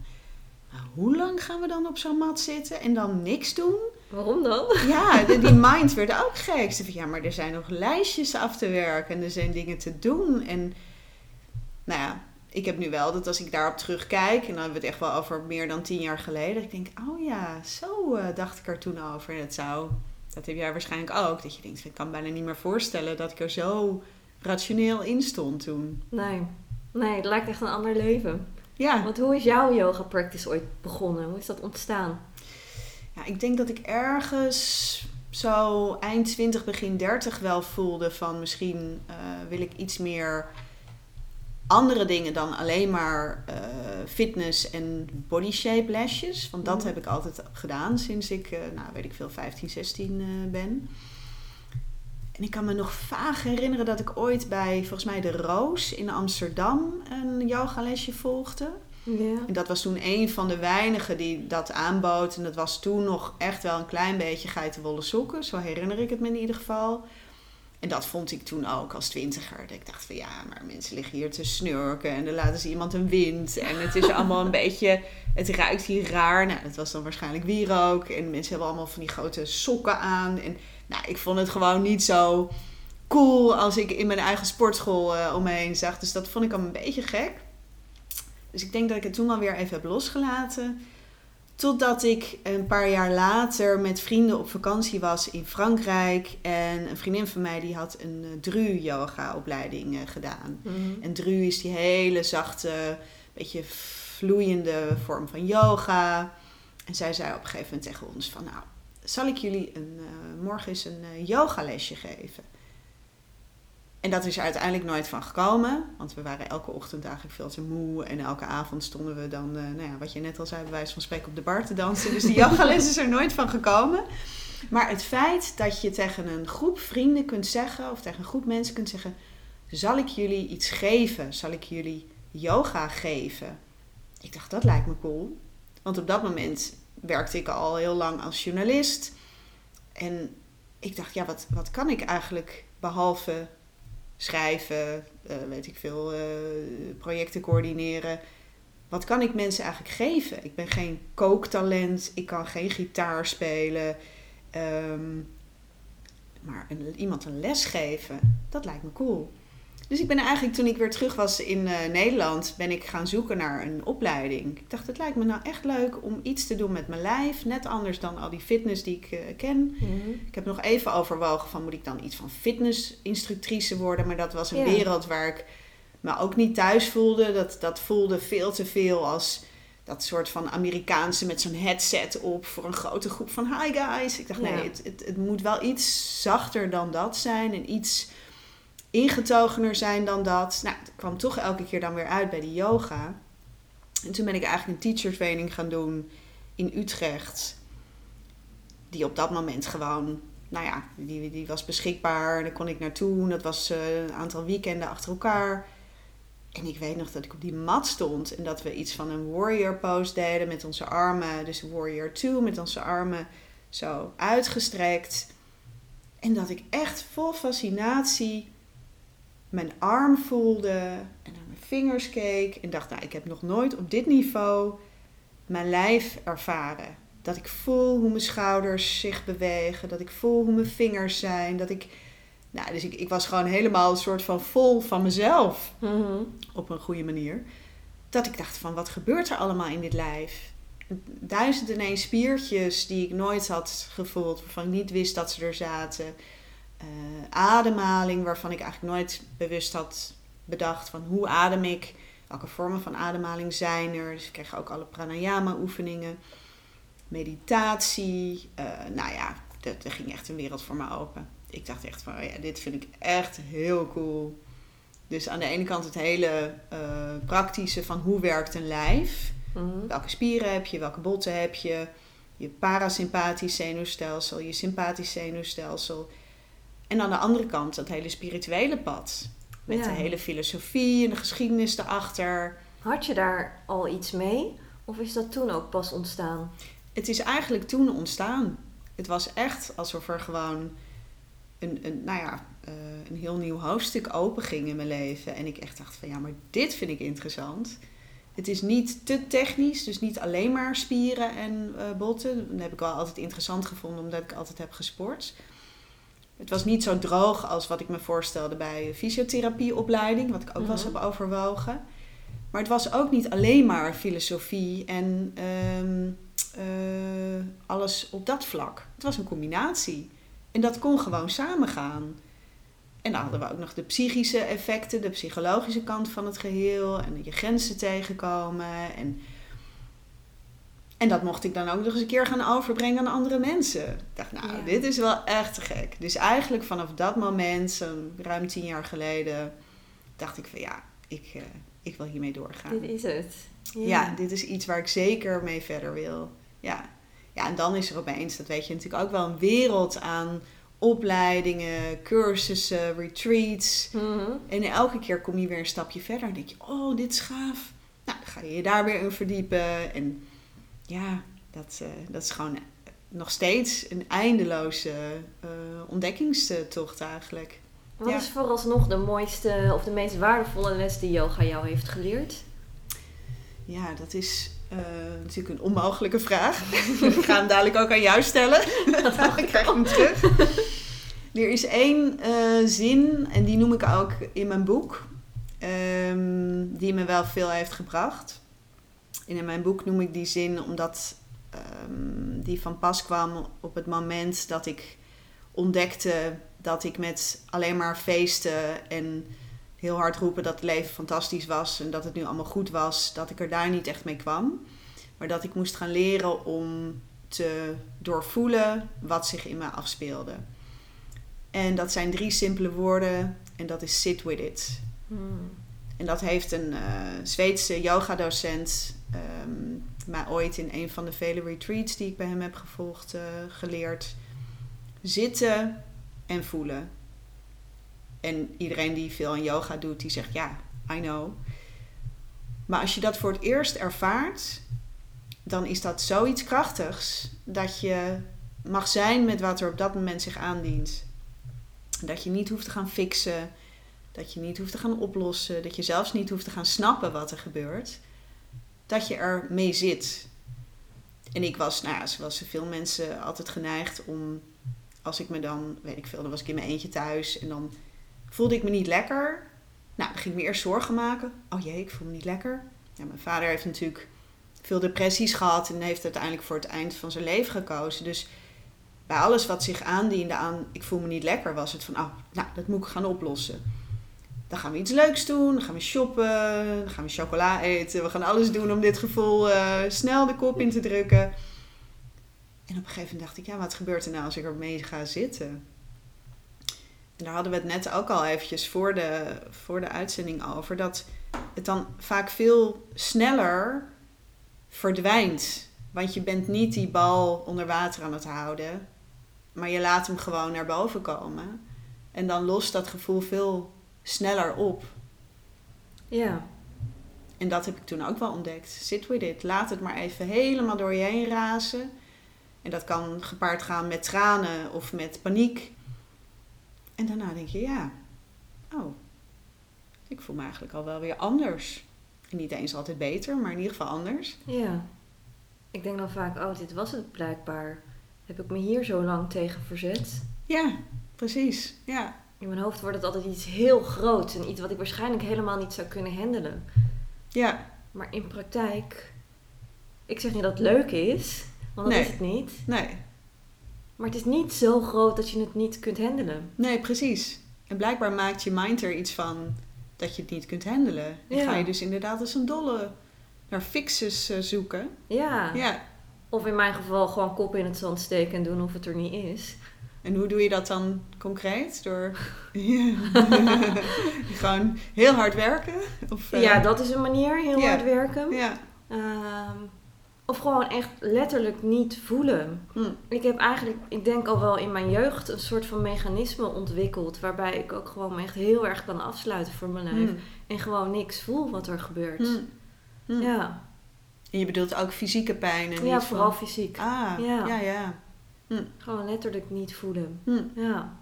hoe lang gaan we dan op zo'n mat zitten en dan niks doen? Waarom dan? Ja, de- die mind werd ook gek. Ze van, ja, maar er zijn nog lijstjes af te werken en er zijn dingen te doen. En nou ja, ik heb nu wel dat als ik daarop terugkijk, en dan hebben we het echt wel over meer dan tien jaar geleden, dat ik denk, oh ja, zo eh, dacht ik er toen over. En dat zou, dat heb jij waarschijnlijk ook, dat je denkt, ik kan bijna niet meer voorstellen dat ik er zo rationeel in stond toen. Nee. Nee, het lijkt echt een ander leven. Ja, Want hoe is jouw yoga practice ooit begonnen? Hoe is dat ontstaan? Ja, ik denk dat ik ergens zo eind 20, begin 30 wel voelde van misschien eh, wil ik iets meer andere dingen dan alleen maar eh, fitness en body shape lesjes. Want dat Mhm. heb ik altijd gedaan sinds ik, eh, nou weet ik veel, 15, 16 eh, ben. En ik kan me nog vaag herinneren dat ik ooit bij, volgens mij de Roos in Amsterdam, een yogalesje volgde. Ja. En dat was toen een van de weinigen die dat aanbood. En dat was toen nog echt wel een klein beetje geitenwolle sokken. Zo herinner ik het me in ieder geval. En dat vond ik toen ook als twintiger. Dat ik dacht van ja, maar mensen liggen hier te snurken. En dan laten ze iemand een wind. En het is allemaal een beetje... Het ruikt hier raar. Nou, dat was dan waarschijnlijk wierook. En mensen hebben allemaal van die grote sokken aan. En nou, ik vond het gewoon niet zo cool als ik in mijn eigen sportschool eh, om me heen zag. Dus dat vond ik al een beetje gek. Dus ik denk dat ik het toen wel weer even heb losgelaten. Totdat ik een paar jaar later met vrienden op vakantie was in Frankrijk. En een vriendin van mij die had een uh, Dru-yoga opleiding uh, gedaan. Mhm. En Dru is die hele zachte, beetje vloeiende vorm van yoga. En zij zei op een gegeven moment tegen ons van... Nou, zal ik jullie een, uh, morgen eens een yogalesje geven? En dat is er uiteindelijk nooit van gekomen. Want we waren elke ochtend eigenlijk veel te moe. En elke avond stonden we dan, uh, nou ja, wat je net al zei, bij wijze van spreken op de bar te dansen. Dus die yogales is er nooit van gekomen. Maar het feit dat je tegen een groep vrienden kunt zeggen, of tegen een groep mensen kunt zeggen: Zal ik jullie iets geven? Zal ik jullie yoga geven. Ik dacht, dat lijkt me cool. Want op dat moment werkte ik al heel lang als journalist. En ik dacht, ja, wat, wat kan ik eigenlijk behalve schrijven, uh, weet ik veel, uh, projecten coördineren. Wat kan ik mensen eigenlijk geven? Ik ben geen kooktalent, ik kan geen gitaar spelen. Um, maar iemand een les geven, dat lijkt me cool. Dus ik ben eigenlijk toen ik weer terug was in uh, Nederland, ben ik gaan zoeken naar een opleiding. Ik dacht, het lijkt me nou echt leuk om iets te doen met mijn lijf. Net anders dan al die fitness die ik uh, ken. Mhm. Ik heb nog even overwogen van moet ik dan iets van fitnessinstructrice worden. Maar dat was een wereld waar ik me ook niet thuis voelde. Dat, dat voelde veel te veel als dat soort van Amerikaanse met zo'n headset op voor een grote groep van hi guys. Ik dacht Ja. nee, het, het, het moet wel iets zachter dan dat zijn en iets ingetogener zijn dan dat. Nou, het kwam toch elke keer dan weer uit bij die yoga. En toen ben ik eigenlijk een teacher training gaan doen in Utrecht. Die op dat moment gewoon, nou ja, die, die was beschikbaar. Daar kon ik naartoe. Dat was eh, een aantal weekenden achter elkaar. En ik weet nog dat ik op die mat stond en dat we iets van een warrior pose deden met onze armen. Dus warrior 2 met onze armen zo uitgestrekt. En dat ik echt vol fascinatie mijn arm voelde en naar mijn vingers keek. En dacht, nou, ik heb nog nooit op dit niveau mijn lijf ervaren. Dat ik voel hoe mijn schouders zich bewegen. Dat ik voel hoe mijn vingers zijn. Dat ik, nou, dus ik, ik was gewoon helemaal een soort van vol van mezelf Mhm. op een goede manier. Dat ik dacht van, wat gebeurt er allemaal in dit lijf? Duizend en één spiertjes die ik nooit had gevoeld, waarvan ik niet wist dat ze er zaten. Eh, ademhaling, waarvan ik eigenlijk nooit bewust had bedacht van hoe adem ik? Welke vormen van ademhaling zijn er? Dus ik kreeg ook alle pranayama oefeningen. Meditatie. eh, nou ja, er ging echt een wereld voor me open. Ik dacht echt van, oh ja, dit vind ik echt heel cool. Dus aan de ene kant het hele eh, praktische van hoe werkt een lijf. Mhm. Welke spieren heb je, welke botten heb je. Je parasympathisch zenuwstelsel, je sympathisch zenuwstelsel. En aan de andere kant dat hele spirituele pad. Met Ja. de hele filosofie en de geschiedenis erachter. Had je daar al iets mee? Of is dat toen ook pas ontstaan? Het is eigenlijk toen ontstaan. Het was echt alsof er gewoon een, een, nou ja, eh, een heel nieuw hoofdstuk open ging in mijn leven. En ik echt dacht van ja, maar dit vind ik interessant. Het is niet te technisch, dus niet alleen maar spieren en eh, botten. Dat heb ik wel altijd interessant gevonden, omdat ik altijd heb gesport. Het was niet zo droog als wat ik me voorstelde bij fysiotherapieopleiding, wat ik ook wel eens Mhm. heb overwogen. Maar het was ook niet alleen maar filosofie en ehm, eh, alles op dat vlak. Het was een combinatie. En dat kon gewoon samengaan. En dan hadden we ook nog de psychische effecten, de psychologische kant van het geheel. En je grenzen tegenkomen. En, en dat mocht ik dan ook nog eens een keer gaan overbrengen aan andere mensen. Ik dacht, nou, Ja. dit is wel echt te gek. Dus eigenlijk vanaf dat moment, zo'n ruim tien jaar geleden, dacht ik van ja, ik, eh, ik wil hiermee doorgaan. Dit is het. Ja. dit is iets waar ik zeker mee verder wil. Ja. ja, en dan is er opeens, dat weet je natuurlijk ook wel, een wereld aan opleidingen, cursussen, retreats. Mhm. En elke keer kom je weer een stapje verder en denk je, oh, dit is gaaf. Nou, dan ga je je daar weer in verdiepen. En ja, dat, eh, dat is gewoon nog steeds een eindeloze eh, ontdekkingstocht eigenlijk. Wat Ja. is vooralsnog de mooiste of de meest waardevolle les die yoga jou heeft geleerd? Ja, dat is eh, natuurlijk een onmogelijke vraag. ik ga hem dadelijk ook aan jou stellen. ik krijg hem terug. Er is één zin, en die noem ik ook in mijn boek, ehm, die me wel veel heeft gebracht. En in mijn boek noem ik die zin omdat ehm, die van pas kwam op het moment dat ik ontdekte dat ik met alleen maar feesten en heel hard roepen dat het leven fantastisch was en dat het nu allemaal goed was, dat ik er daar niet echt mee kwam. Maar dat ik moest gaan leren om te doorvoelen wat zich in me afspeelde. En dat zijn drie simpele woorden en dat is sit with it. Hmm. En dat heeft een eh, Zweedse yogadocent ehm mij ooit in een van de vele retreats die ik bij hem heb gevolgd eh, geleerd. Zitten en voelen. En iedereen die veel aan yoga doet, die zegt ja, I know. Maar als je dat voor het eerst ervaart, dan is dat zoiets krachtigs dat je mag zijn met wat er op dat moment zich aandient. Dat je niet hoeft te gaan fixen, dat je niet hoeft te gaan oplossen, dat je zelfs niet hoeft te gaan snappen wat er gebeurt. Dat je er mee zit. En ik was, nou zoals veel mensen, altijd geneigd om, als ik me dan, weet ik veel, dan was ik in mijn eentje thuis en dan voelde ik me niet lekker. Nou, dan ging ik me eerst zorgen maken. Oh jee, ik voel me niet lekker. Mijn vader heeft natuurlijk veel depressies gehad en heeft uiteindelijk voor het eind van zijn leven gekozen. Dus bij alles wat zich aandiende aan ik voel me niet lekker, was het van, oh, nou, dat moet ik gaan oplossen. Dan gaan we iets leuks doen, dan gaan we shoppen, dan gaan we chocola eten. We gaan alles doen om dit gevoel uh, snel de kop in te drukken. En op een gegeven moment dacht ik, ja, wat gebeurt er nou als ik ermee ga zitten? En daar hadden we het net ook al eventjes voor de, voor de uitzending over. Dat het dan vaak veel sneller verdwijnt. Want je bent niet die bal onder water aan het houden. Maar je laat hem gewoon naar boven komen. En dan lost dat gevoel veel sneller op. Ja. En dat heb ik toen ook wel ontdekt. Sit with it. Laat het maar even helemaal door je heen razen. En dat kan gepaard gaan met tranen of met paniek. En daarna denk je, ja, oh, ik voel me eigenlijk al wel weer anders. En niet eens altijd beter, maar in ieder geval anders. Ja. Ik denk dan vaak, oh, dit was het blijkbaar. Heb ik me hier zo lang tegen verzet? Ja, precies. Ja. In mijn hoofd wordt het altijd iets heel groots en iets wat ik waarschijnlijk helemaal niet zou kunnen handelen. Ja. Maar in praktijk, ik zeg niet dat het leuk is, want dat Nee. is het niet. Nee. Maar het is niet zo groot dat je het niet kunt handelen. Nee, precies. En blijkbaar maakt je mind er iets van dat je het niet kunt handelen. En Ja. ga je dus inderdaad als een dolle naar fixes eh, zoeken. Ja. Ja. Of in mijn geval gewoon kop in het zand steken en doen of het er niet is. En hoe doe je dat dan concreet? Door gewoon heel hard werken? Of, eh, Ja, dat is een manier, heel hard werken. Ja. Ehm, of gewoon echt letterlijk niet voelen. Hm. Ik heb eigenlijk, ik denk al wel in mijn jeugd, een soort van mechanisme ontwikkeld. Waarbij ik ook gewoon me echt heel erg kan afsluiten voor mijn lijf. Hm. En gewoon niks voel wat er gebeurt. Hm. Hm. Ja. En je bedoelt ook fysieke pijn? En ja, vooral van- fysiek. Ah, Ja. ja, ja. Gewoon letterlijk niet voelen. Hm. Ja.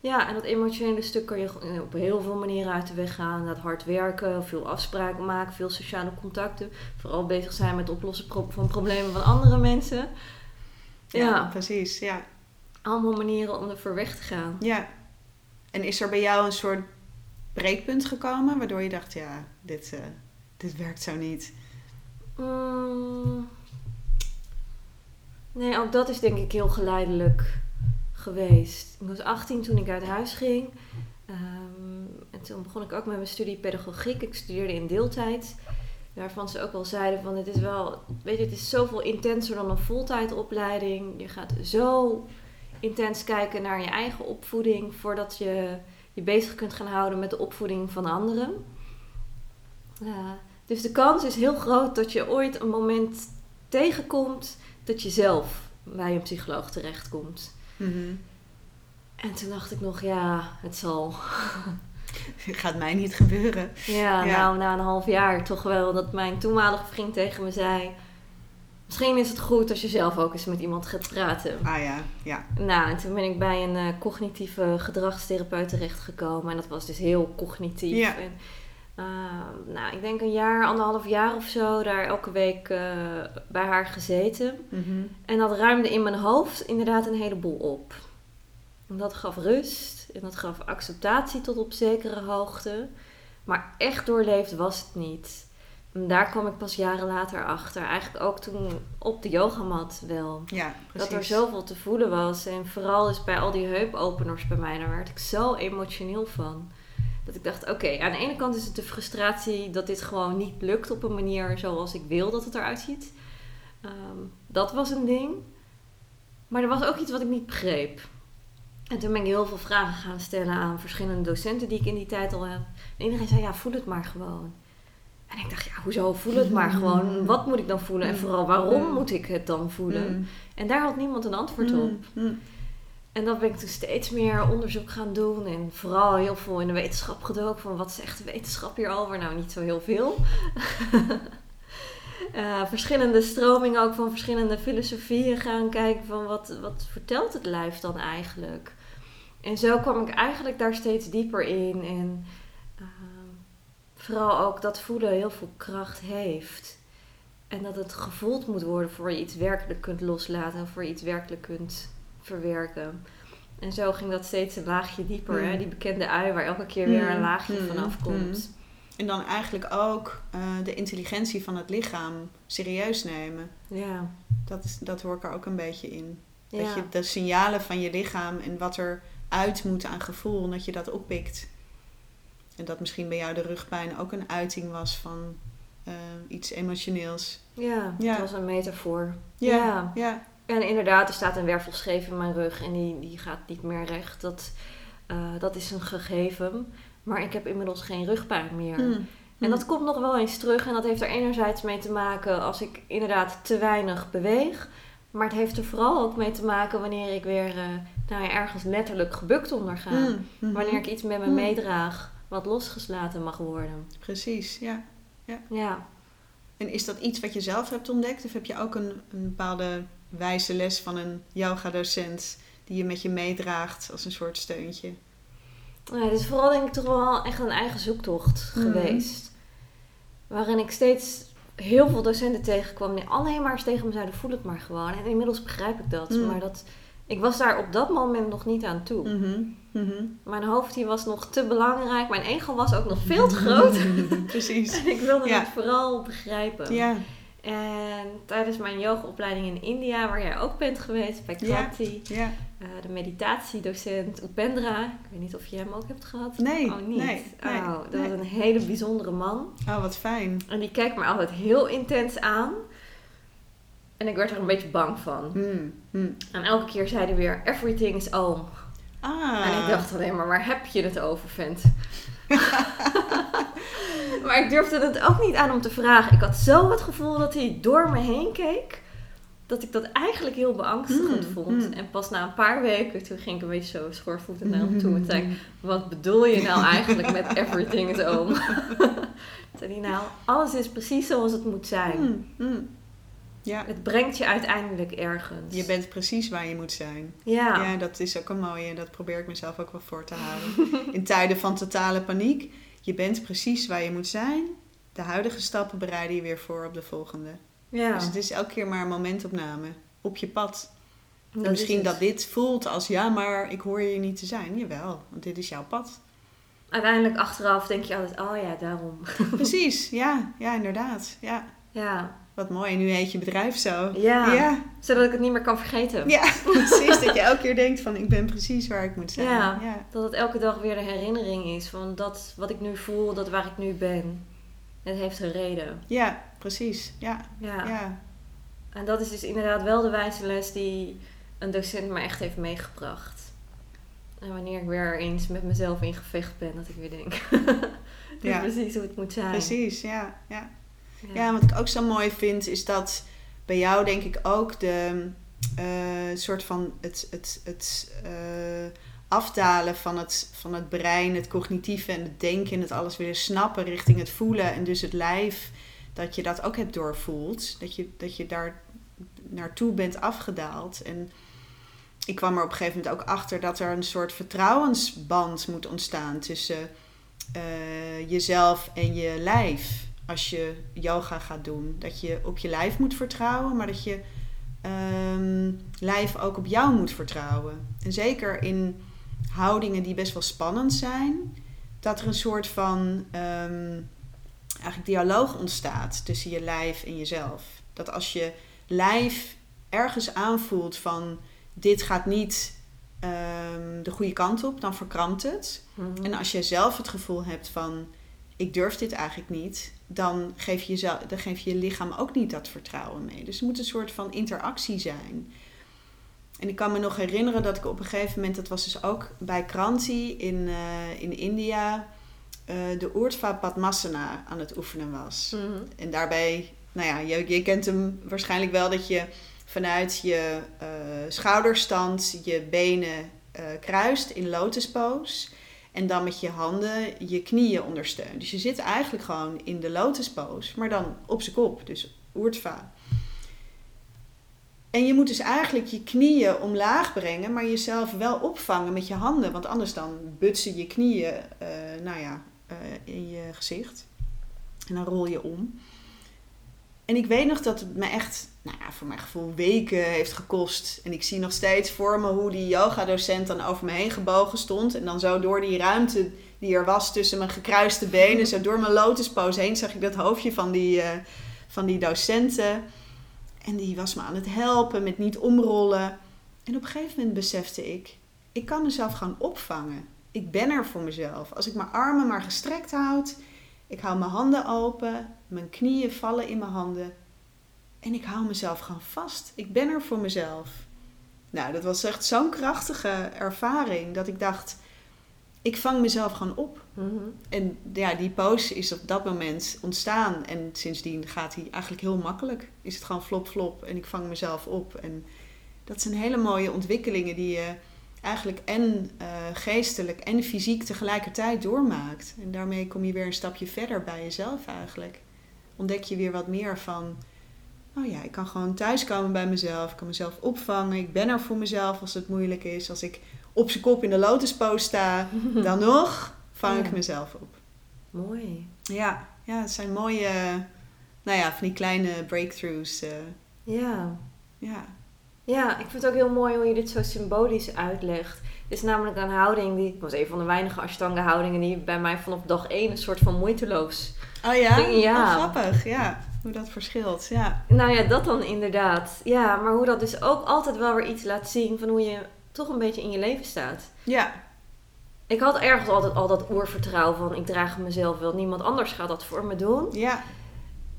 Ja, en dat emotionele stuk kan je gewoon op heel veel manieren uit de weg gaan. Dat hard werken, veel afspraken maken, veel sociale contacten. Vooral bezig zijn met het oplossen van problemen van andere mensen. Ja, Ja, precies. Ja. allemaal manieren om er voor weg te gaan. ja. En is er bij jou een soort breekpunt gekomen waardoor je dacht, ja, dit, eh, dit werkt zo niet? Mm. Nee, ook dat is denk ik heel geleidelijk geweest. Ik was 18 toen ik uit huis ging. Ehm, en toen begon ik ook met mijn studie pedagogiek. Ik studeerde in deeltijd. Waarvan ze ook wel zeiden van het is wel, weet je, het is zoveel intenser dan een voltijdopleiding. Je gaat zo intens kijken naar je eigen opvoeding voordat je je bezig kunt gaan houden met de opvoeding van anderen. Ja, dus de kans is heel groot dat je ooit een moment tegenkomt dat je zelf bij een psycholoog terechtkomt. Mhm. En toen dacht ik nog, ja, het zal. Gaat mij niet gebeuren. Ja, Ja. nou, na een half jaar toch wel dat mijn toenmalige vriend tegen me zei... Misschien is het goed als je zelf ook eens met iemand gaat praten. Ah ja, ja. Nou, en toen ben ik bij een eh, cognitieve gedragstherapeut terechtgekomen. En dat was dus heel cognitief. Ja. En, eh, nou, ik denk een jaar, anderhalf jaar of zo, daar elke week eh, bij haar gezeten. Mhm. En dat ruimde in mijn hoofd inderdaad een heleboel op. En dat gaf rust en dat gaf acceptatie tot op zekere hoogte. Maar echt doorleefd was het niet. En daar kwam ik pas jaren later achter. Eigenlijk ook toen op de yogamat wel. Ja. Dat er zoveel te voelen was. En vooral dus bij al die heupopeners bij mij, daar werd ik zo emotioneel van. Dat ik dacht, oké, aan de ene kant is het de frustratie dat dit gewoon niet lukt op een manier zoals ik wil dat het eruit ziet. Ehm, dat was een ding. Maar er was ook iets wat ik niet begreep. En toen ben ik heel veel vragen gaan stellen aan verschillende docenten die ik in die tijd al heb. En iedereen zei, ja, voel het maar gewoon. En ik dacht, ja, hoezo voel het maar gewoon? Wat moet ik dan voelen? En vooral, waarom moet ik het dan voelen? Mm. En daar had niemand een antwoord op. En dan ben ik toen steeds meer onderzoek gaan doen. En vooral heel veel in de wetenschap gedoken. Van wat zegt de wetenschap hierover? Nou, niet zo heel veel. uh, verschillende stromingen ook van verschillende filosofieën gaan kijken. Van wat, wat vertelt het lijf dan eigenlijk? En zo kwam ik eigenlijk daar steeds dieper in. En uh, vooral ook dat voelen heel veel kracht heeft. En dat het gevoeld moet worden voor je iets werkelijk kunt loslaten. En voor je iets werkelijk kunt verwerken. En zo ging dat steeds een laagje dieper. Hè? Mm. Die bekende ui waar elke keer weer een mm. laagje mm. vanaf komt. En dan eigenlijk ook uh, de intelligentie van het lichaam serieus nemen. Ja. Dat, is, dat hoor ik er ook een beetje in. Dat je de signalen van je lichaam en wat er uit moet aan gevoel, dat je dat oppikt. En dat misschien bij jou de rugpijn ook een uiting was van uh, iets emotioneels. Ja, ja, dat was een metafoor. Ja, ja. En inderdaad, er staat een wervelscheef in mijn rug en die, die gaat niet meer recht. Dat, uh, dat is een gegeven. Maar ik heb inmiddels geen rugpijn meer. Mm. En dat komt nog wel eens terug. En dat heeft er enerzijds mee te maken als ik inderdaad te weinig beweeg. Maar het heeft er vooral ook mee te maken wanneer ik weer uh, nou ja, ergens letterlijk gebukt onder ga. Mm. Mm-hmm. Wanneer ik iets met me meedraag wat losgeslaten mag worden. Precies, ja. ja. Ja. En is dat iets wat je zelf hebt ontdekt? Of heb je ook een, een bepaalde wijze les van een yoga-docent die je met je meedraagt als een soort steuntje? Ja, het is vooral denk ik toch wel echt een eigen zoektocht mhm. geweest. Waarin ik steeds heel veel docenten tegenkwam die alleen maar eens tegen me zeiden: voel het maar gewoon. En inmiddels begrijp ik dat. Mhm. Maar dat, ik was daar op dat moment nog niet aan toe. Mhm. Mijn hoofd die was nog te belangrijk. Mijn ego was ook nog veel te groot. Precies. ik wilde het vooral begrijpen. Ja. En tijdens mijn yogaopleiding in India, waar jij ook bent geweest, bij Krati, ja, uh, de meditatiedocent Upendra, ik weet niet of je hem ook hebt gehad. Nee, oh, niet. Nee, oh, dat was een hele bijzondere man. Oh, wat fijn. En die keek me altijd heel intens aan. En ik werd er een beetje bang van. Hmm, hmm. En elke keer zei hij weer, everything is om. Ah. En ik dacht alleen maar, waar heb je het over, vent? maar ik durfde het ook niet aan om te vragen. Ik had zo het gevoel dat hij door me heen keek. Dat ik dat eigenlijk heel beangstigend hmm, vond. Hmm. En pas na een paar weken, toen ging ik een beetje zo schoorvoetend naar hem toe. En zei ik, wat bedoel je nou eigenlijk met everything is om? zei hij, nou, alles is precies zoals het moet zijn. Hmm, ja. Het brengt je uiteindelijk ergens. Je bent precies waar je moet zijn. Ja. Ja, dat is ook een mooie. Dat probeer ik mezelf ook wel voor te houden. In tijden van totale paniek. Je bent precies waar je moet zijn. De huidige stappen bereiden je weer voor op de volgende. Ja. Dus het is elke keer maar een momentopname. Op je pad. en misschien dat dit voelt als ja, maar ik hoor je niet te zijn. Jawel, want dit is jouw pad. Uiteindelijk achteraf denk je altijd, oh ja, daarom. Precies, ja, ja, inderdaad. Ja. Ja. Wat mooi, nu heet je bedrijf zo. Ja, ja, zodat ik het niet meer kan vergeten. Ja, precies. dat je elke keer denkt van ik ben precies waar ik moet zijn. Ja, dat het elke dag weer de herinnering is van dat wat ik nu voel, dat waar ik nu ben. Het heeft een reden. Ja, precies. Ja. ja. ja. En dat is dus inderdaad wel de wijze les die een docent me echt heeft meegebracht. En wanneer ik weer eens met mezelf in gevecht ben, dat ik weer denk. ja. precies hoe het moet zijn. Precies, ja. ja. Ja. wat ik ook zo mooi vind, is dat bij jou denk ik ook de uh, soort van het, het, het uh, afdalen van het, van het brein, het cognitieve en het denken en het alles willen snappen richting het voelen en dus het lijf, dat je dat ook hebt doorvoeld. Dat je, dat je daar naartoe bent afgedaald. En ik kwam er op een gegeven moment ook achter dat er een soort vertrouwensband moet ontstaan tussen uh, jezelf en je lijf als je yoga gaat doen. Dat je op je lijf moet vertrouwen, maar dat je um, lijf ook op jou moet vertrouwen. En zeker in houdingen die best wel spannend zijn, dat er een soort van um, eigenlijk dialoog ontstaat tussen je lijf en jezelf. Dat als je lijf ergens aanvoelt van dit gaat niet um, de goede kant op, dan verkrampt het. Mhm. En als je zelf het gevoel hebt van ik durf dit eigenlijk niet, dan geef je, jezelf, dan geef je je lichaam ook niet dat vertrouwen mee. Dus het moet een soort van interactie zijn. En ik kan me nog herinneren dat ik op een gegeven moment, dat was dus ook bij Kranti in, uh, in India, uh, de Oortva Padmasana aan het oefenen was. Mhm. En daarbij, nou ja, je, je kent hem waarschijnlijk wel dat je vanuit je uh, schouderstand je benen kruist in lotuspose. En dan met je handen je knieën ondersteunt. Dus je zit eigenlijk gewoon in de lotuspose, maar dan op zijn kop. Dus oertva. En je moet dus eigenlijk je knieën omlaag brengen, maar jezelf wel opvangen met je handen. Want anders dan butsen je knieën uh, nou ja, uh, in je gezicht. En dan rol je om. En ik weet nog dat het me echt, nou ja, voor mijn gevoel weken heeft gekost. En ik zie nog steeds voor me hoe die yoga-docent dan over me heen gebogen stond. En dan zo door die ruimte die er was tussen mijn gekruiste benen, zo door mijn lotuspose heen, zag ik dat hoofdje van die, uh, van die docenten. En die was me aan het helpen met niet omrollen. En op een gegeven moment besefte ik, ik kan mezelf gewoon opvangen. Ik ben er voor mezelf. Als ik mijn armen maar gestrekt houd, ik hou mijn handen open, mijn knieën vallen in mijn handen. En ik hou mezelf gewoon vast. Ik ben er voor mezelf. Nou, dat was echt zo'n krachtige ervaring dat ik dacht, ik vang mezelf gewoon op. Mhm. En ja, die pose is op dat moment ontstaan. En sindsdien gaat hij eigenlijk heel makkelijk. Is het gewoon flop flop en ik vang mezelf op. En dat zijn hele mooie ontwikkelingen die je eigenlijk en uh, geestelijk en fysiek tegelijkertijd doormaakt. En daarmee kom je weer een stapje verder bij jezelf eigenlijk. Ontdek je weer wat meer van, oh ja, ik kan gewoon thuiskomen bij mezelf. Ik kan mezelf opvangen. Ik ben er voor mezelf als het moeilijk is. Als ik op zijn kop in de lotuspoos sta, dan nog vang ik mezelf op. Mooi. Ja, ja, het zijn mooie, nou ja, van die kleine breakthroughs. eh, Ja. ja. Ja, ik vind het ook heel mooi hoe je dit zo symbolisch uitlegt. Het is namelijk een houding die, het was een van de weinige Ashtanga houdingen die bij mij vanaf dag één een soort van moeiteloos. Oh ja? Ja. Oh, grappig, ja. Hoe dat verschilt, ja. Nou ja, dat dan inderdaad. Ja, maar hoe dat dus ook altijd wel weer iets laat zien van hoe je toch een beetje in je leven staat. Ja, Ik had ergens altijd al dat oervertrouwen van ik draag mezelf wel, niemand anders gaat dat voor me doen. ja,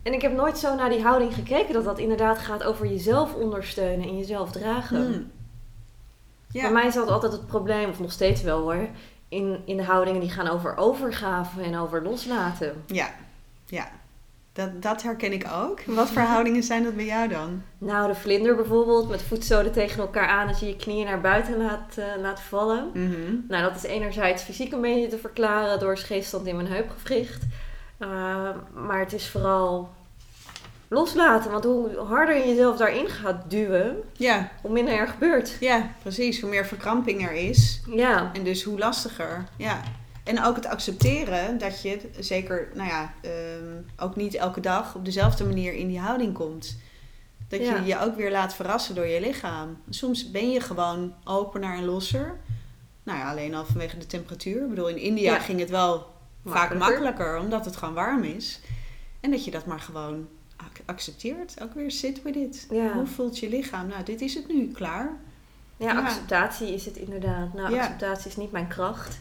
En ik heb nooit zo naar die houding gekeken dat dat inderdaad gaat over jezelf ondersteunen en jezelf dragen. Hmm. Bij ja. mij zat altijd het probleem, of nog steeds wel hoor, in, in de houdingen die gaan over overgave en over loslaten. ja, ja. Dat, dat herken ik ook. Wat voor houdingen zijn dat bij jou dan? Nou, de vlinder bijvoorbeeld, met voetzolen tegen elkaar aan als je je knieën naar buiten laat, eh, laat vallen. Mhm. Nou, dat is enerzijds fysiek een beetje te verklaren door scheefstand in mijn heupgewricht. Uh, maar het is vooral loslaten. Want hoe harder je jezelf daarin gaat duwen, Ja, hoe minder er gebeurt. ja, precies. Hoe meer verkramping er is. Ja, En dus hoe lastiger. Ja. En ook het accepteren dat je, zeker, nou ja, ehm, ook niet elke dag op dezelfde manier in die houding komt. Dat Ja. je je ook weer laat verrassen door je lichaam. Soms ben je gewoon opener en losser. Nou ja, alleen al vanwege de temperatuur. Ik bedoel, in India Ja. ging het wel vaak Makkelijker. omdat het gewoon warm is. En dat je dat maar gewoon accepteert. Ook weer sit with it. Ja. Hoe voelt je lichaam? Nou, dit is het nu, klaar. ja, Ja. acceptatie is het inderdaad. Nou, Ja. acceptatie is niet mijn kracht.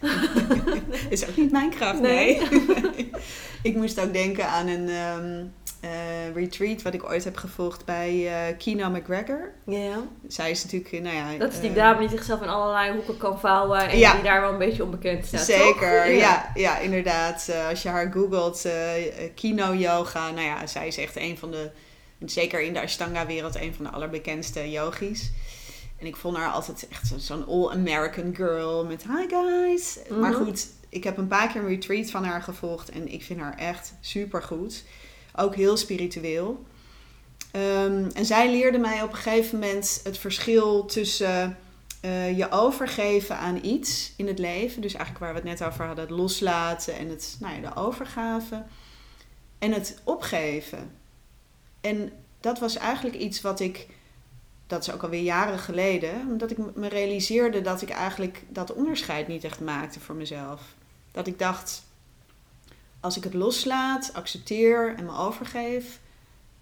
is ook niet mijn kracht, Nee. nee. ik moest ook denken aan een ehm, eh, retreat wat ik ooit heb gevolgd bij eh Kino McGregor. Ja. Zij is natuurlijk, eh, nou ja... Dat is die dame die zichzelf in allerlei hoeken kan vouwen en Ja. die daar wel een beetje onbekend staat. Zeker, toch? ja. ja, inderdaad. Als je haar googelt, Kino Yoga, nou ja, zij is echt een van de, zeker in de Ashtanga-wereld, een van de allerbekendste yogis. En ik vond haar altijd echt zo- zo'n all-American girl met hi guys. Maar Mhm. goed, ik heb een paar keer een retreat van haar gevolgd en ik vind haar echt super goed. Ook heel spiritueel. Ehm, en zij leerde mij op een gegeven moment het verschil tussen eh, je overgeven aan iets in het leven. Dus eigenlijk waar we het net over hadden, het loslaten en het, nou ja, de overgave. En het opgeven. En dat was eigenlijk iets wat ik, dat is ook alweer jaren geleden, omdat ik me realiseerde dat ik eigenlijk dat onderscheid niet echt maakte voor mezelf. Dat ik dacht, als ik het loslaat, accepteer en me overgeef,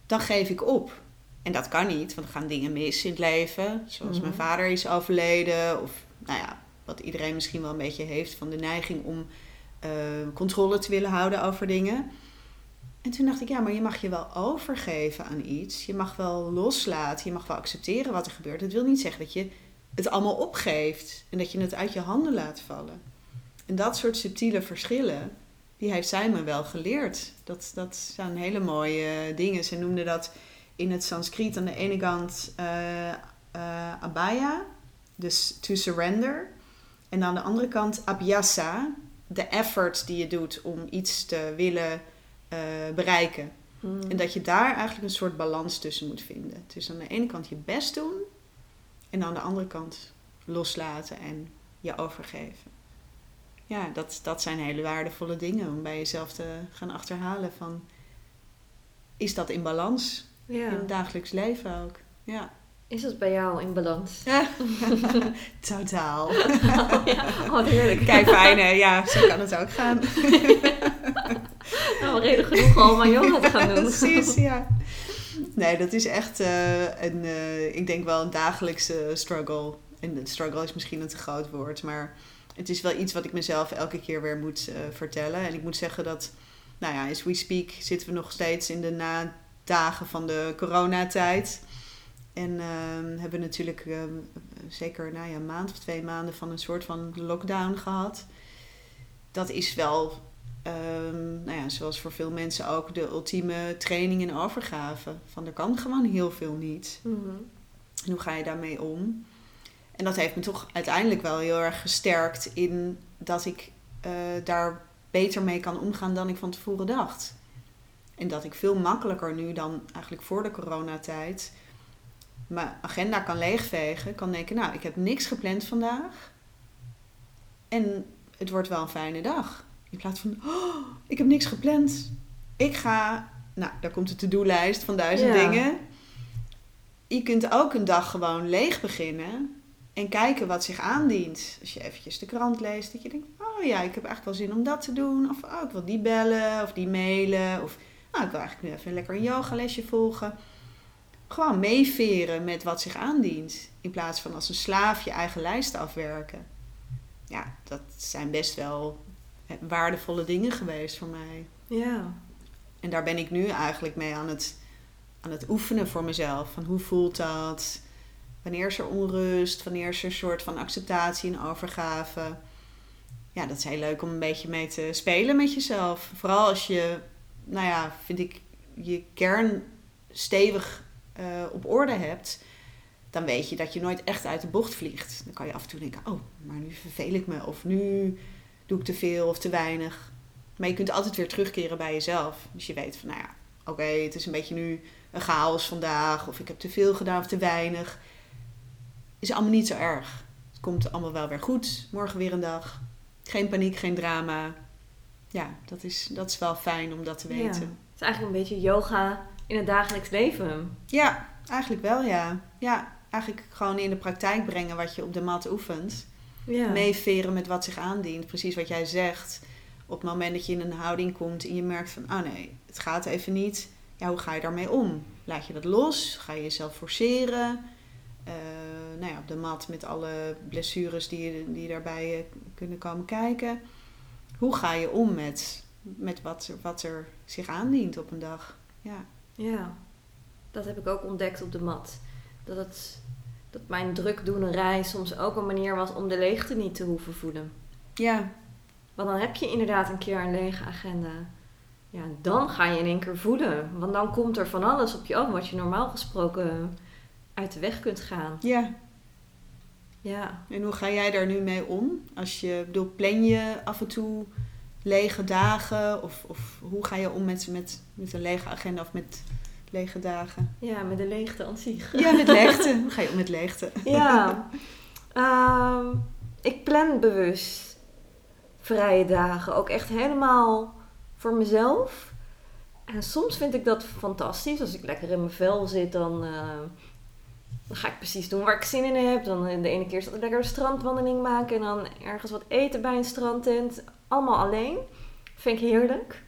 dan geef ik op. En dat kan niet, want er gaan dingen mis in het leven. Zoals mijn Mhm. vader is overleden. Of nou ja, wat iedereen misschien wel een beetje heeft van de neiging om eh, controle te willen houden over dingen. En toen dacht ik, ja, maar je mag je wel overgeven aan iets. Je mag wel loslaten. Je mag wel accepteren wat er gebeurt. Dat wil niet zeggen dat je het allemaal opgeeft. En dat je het uit je handen laat vallen. En dat soort subtiele verschillen, die heeft zij me wel geleerd. Dat, dat zijn hele mooie dingen. Ze noemde dat in het Sanskriet aan de ene kant eh, eh, abhaya, dus to surrender. En aan de andere kant abhyasa, de effort die je doet om iets te willen eh, bereiken. Hmm. En dat je daar eigenlijk een soort balans tussen moet vinden. Dus aan de ene kant je best doen en aan de andere kant loslaten en je overgeven. Ja, dat, dat zijn hele waardevolle dingen om bij jezelf te gaan achterhalen van... Is dat in balans? Ja. In het dagelijks leven ook. Ja. Is dat bij jou in balans? Totaal. Oh, ja. oh heerlijk. Kijk, fijn hè? Ja, zo kan het ook gaan. Nou, reden genoeg om aan yoga te gaan doen. Precies, ja. Nee, dat is echt eh, een, eh, ik denk wel een dagelijkse struggle. En de struggle is misschien een te groot woord, maar het is wel iets wat ik mezelf elke keer weer moet eh, vertellen. En ik moet zeggen dat, nou ja, as we speak zitten we nog steeds in de nadagen van de coronatijd. En ehm, hebben natuurlijk ehm, zeker nou ja, een maand of twee maanden van een soort van lockdown gehad. Dat is wel Ehm, nou ja, zoals voor veel mensen ook de ultieme training en overgave. Van er kan gewoon heel veel niet. Mhm. En hoe ga je daarmee om? En dat heeft me toch uiteindelijk wel heel erg gesterkt in dat ik eh, daar beter mee kan omgaan dan ik van tevoren dacht. En dat ik veel makkelijker nu dan eigenlijk voor de coronatijd mijn agenda kan leegvegen. Kan denken, nou, ik heb niks gepland vandaag. En het wordt wel een fijne dag. In plaats van, oh, ik heb niks gepland. Ik ga, nou, daar komt de to-do-lijst van duizend Ja. dingen. Je kunt ook een dag gewoon leeg beginnen en kijken wat zich aandient. Als je eventjes de krant leest, dat je denkt, oh ja, ik heb eigenlijk wel zin om dat te doen. Of oh, ik wil die bellen of die mailen. Of oh, ik wil eigenlijk nu even lekker een yogalesje volgen. Gewoon meeveren met wat zich aandient. In plaats van als een slaaf je eigen lijst afwerken. Ja, dat zijn best wel eh, waardevolle dingen geweest voor mij. Ja. En daar ben ik nu eigenlijk mee aan het, aan het oefenen voor mezelf. Van hoe voelt dat? Wanneer is er onrust? Wanneer is er een soort van acceptatie en overgave? Ja, dat is heel leuk om een beetje mee te spelen met jezelf. Vooral als je, nou ja, vind ik, je kern stevig eh, op orde hebt. Dan weet je dat je nooit echt uit de bocht vliegt. Dan kan je af en toe denken, oh, maar nu verveel ik me. Of nu doe ik te veel of te weinig. Maar je kunt altijd weer terugkeren bij jezelf. Dus je weet van, nou ja, oké, het is een beetje nu een chaos vandaag. Of ik heb te veel gedaan of te weinig. Is allemaal niet zo erg. Het komt allemaal wel weer goed. Morgen weer een dag. Geen paniek, geen drama. Ja, dat is, dat is wel fijn om dat te Ja. weten. Het is eigenlijk een beetje yoga in het dagelijks leven. Ja, eigenlijk wel ja. Ja, eigenlijk gewoon in de praktijk brengen wat je op de mat oefent. Ja. meeveren met wat zich aandient. Precies wat jij zegt. Op het moment dat je in een houding komt en je merkt van, oh nee, het gaat even niet. Ja, hoe ga je daarmee om? Laat je dat los? Ga je jezelf forceren? Eh, nou ja, op de mat met alle blessures die, die daarbij eh, kunnen komen kijken. Hoe ga je om met, met wat, er, wat er zich aandient op een dag? Ja. Ja, dat heb ik ook ontdekt op de mat. Dat, het, dat mijn drukdoenerij soms ook een manier was om de leegte niet te hoeven voelen. Ja, Want dan heb je inderdaad een keer een lege agenda. Ja, dan ga je in één keer voelen. Want dan komt er van alles op je af wat je normaal gesproken uit de weg kunt gaan. ja. Ja, En hoe ga jij daar nu mee om? Als je, bedoel, plan je af en toe lege dagen? Of, of hoe ga je om met, met, met een lege agenda of met lege dagen? ja met de leegte aan zich. Ja, met leegte. Hoe ga je om met leegte? Ja, Ehm, ik plan bewust vrije dagen. Ook echt helemaal voor mezelf. En soms vind ik dat fantastisch. Als ik lekker in mijn vel zit, dan, eh, dan ga ik precies doen waar ik zin in heb. Dan eh, de ene keer is dat lekker een strandwandeling maken. En dan ergens wat eten bij een strandtent. Allemaal alleen. Vind ik heerlijk.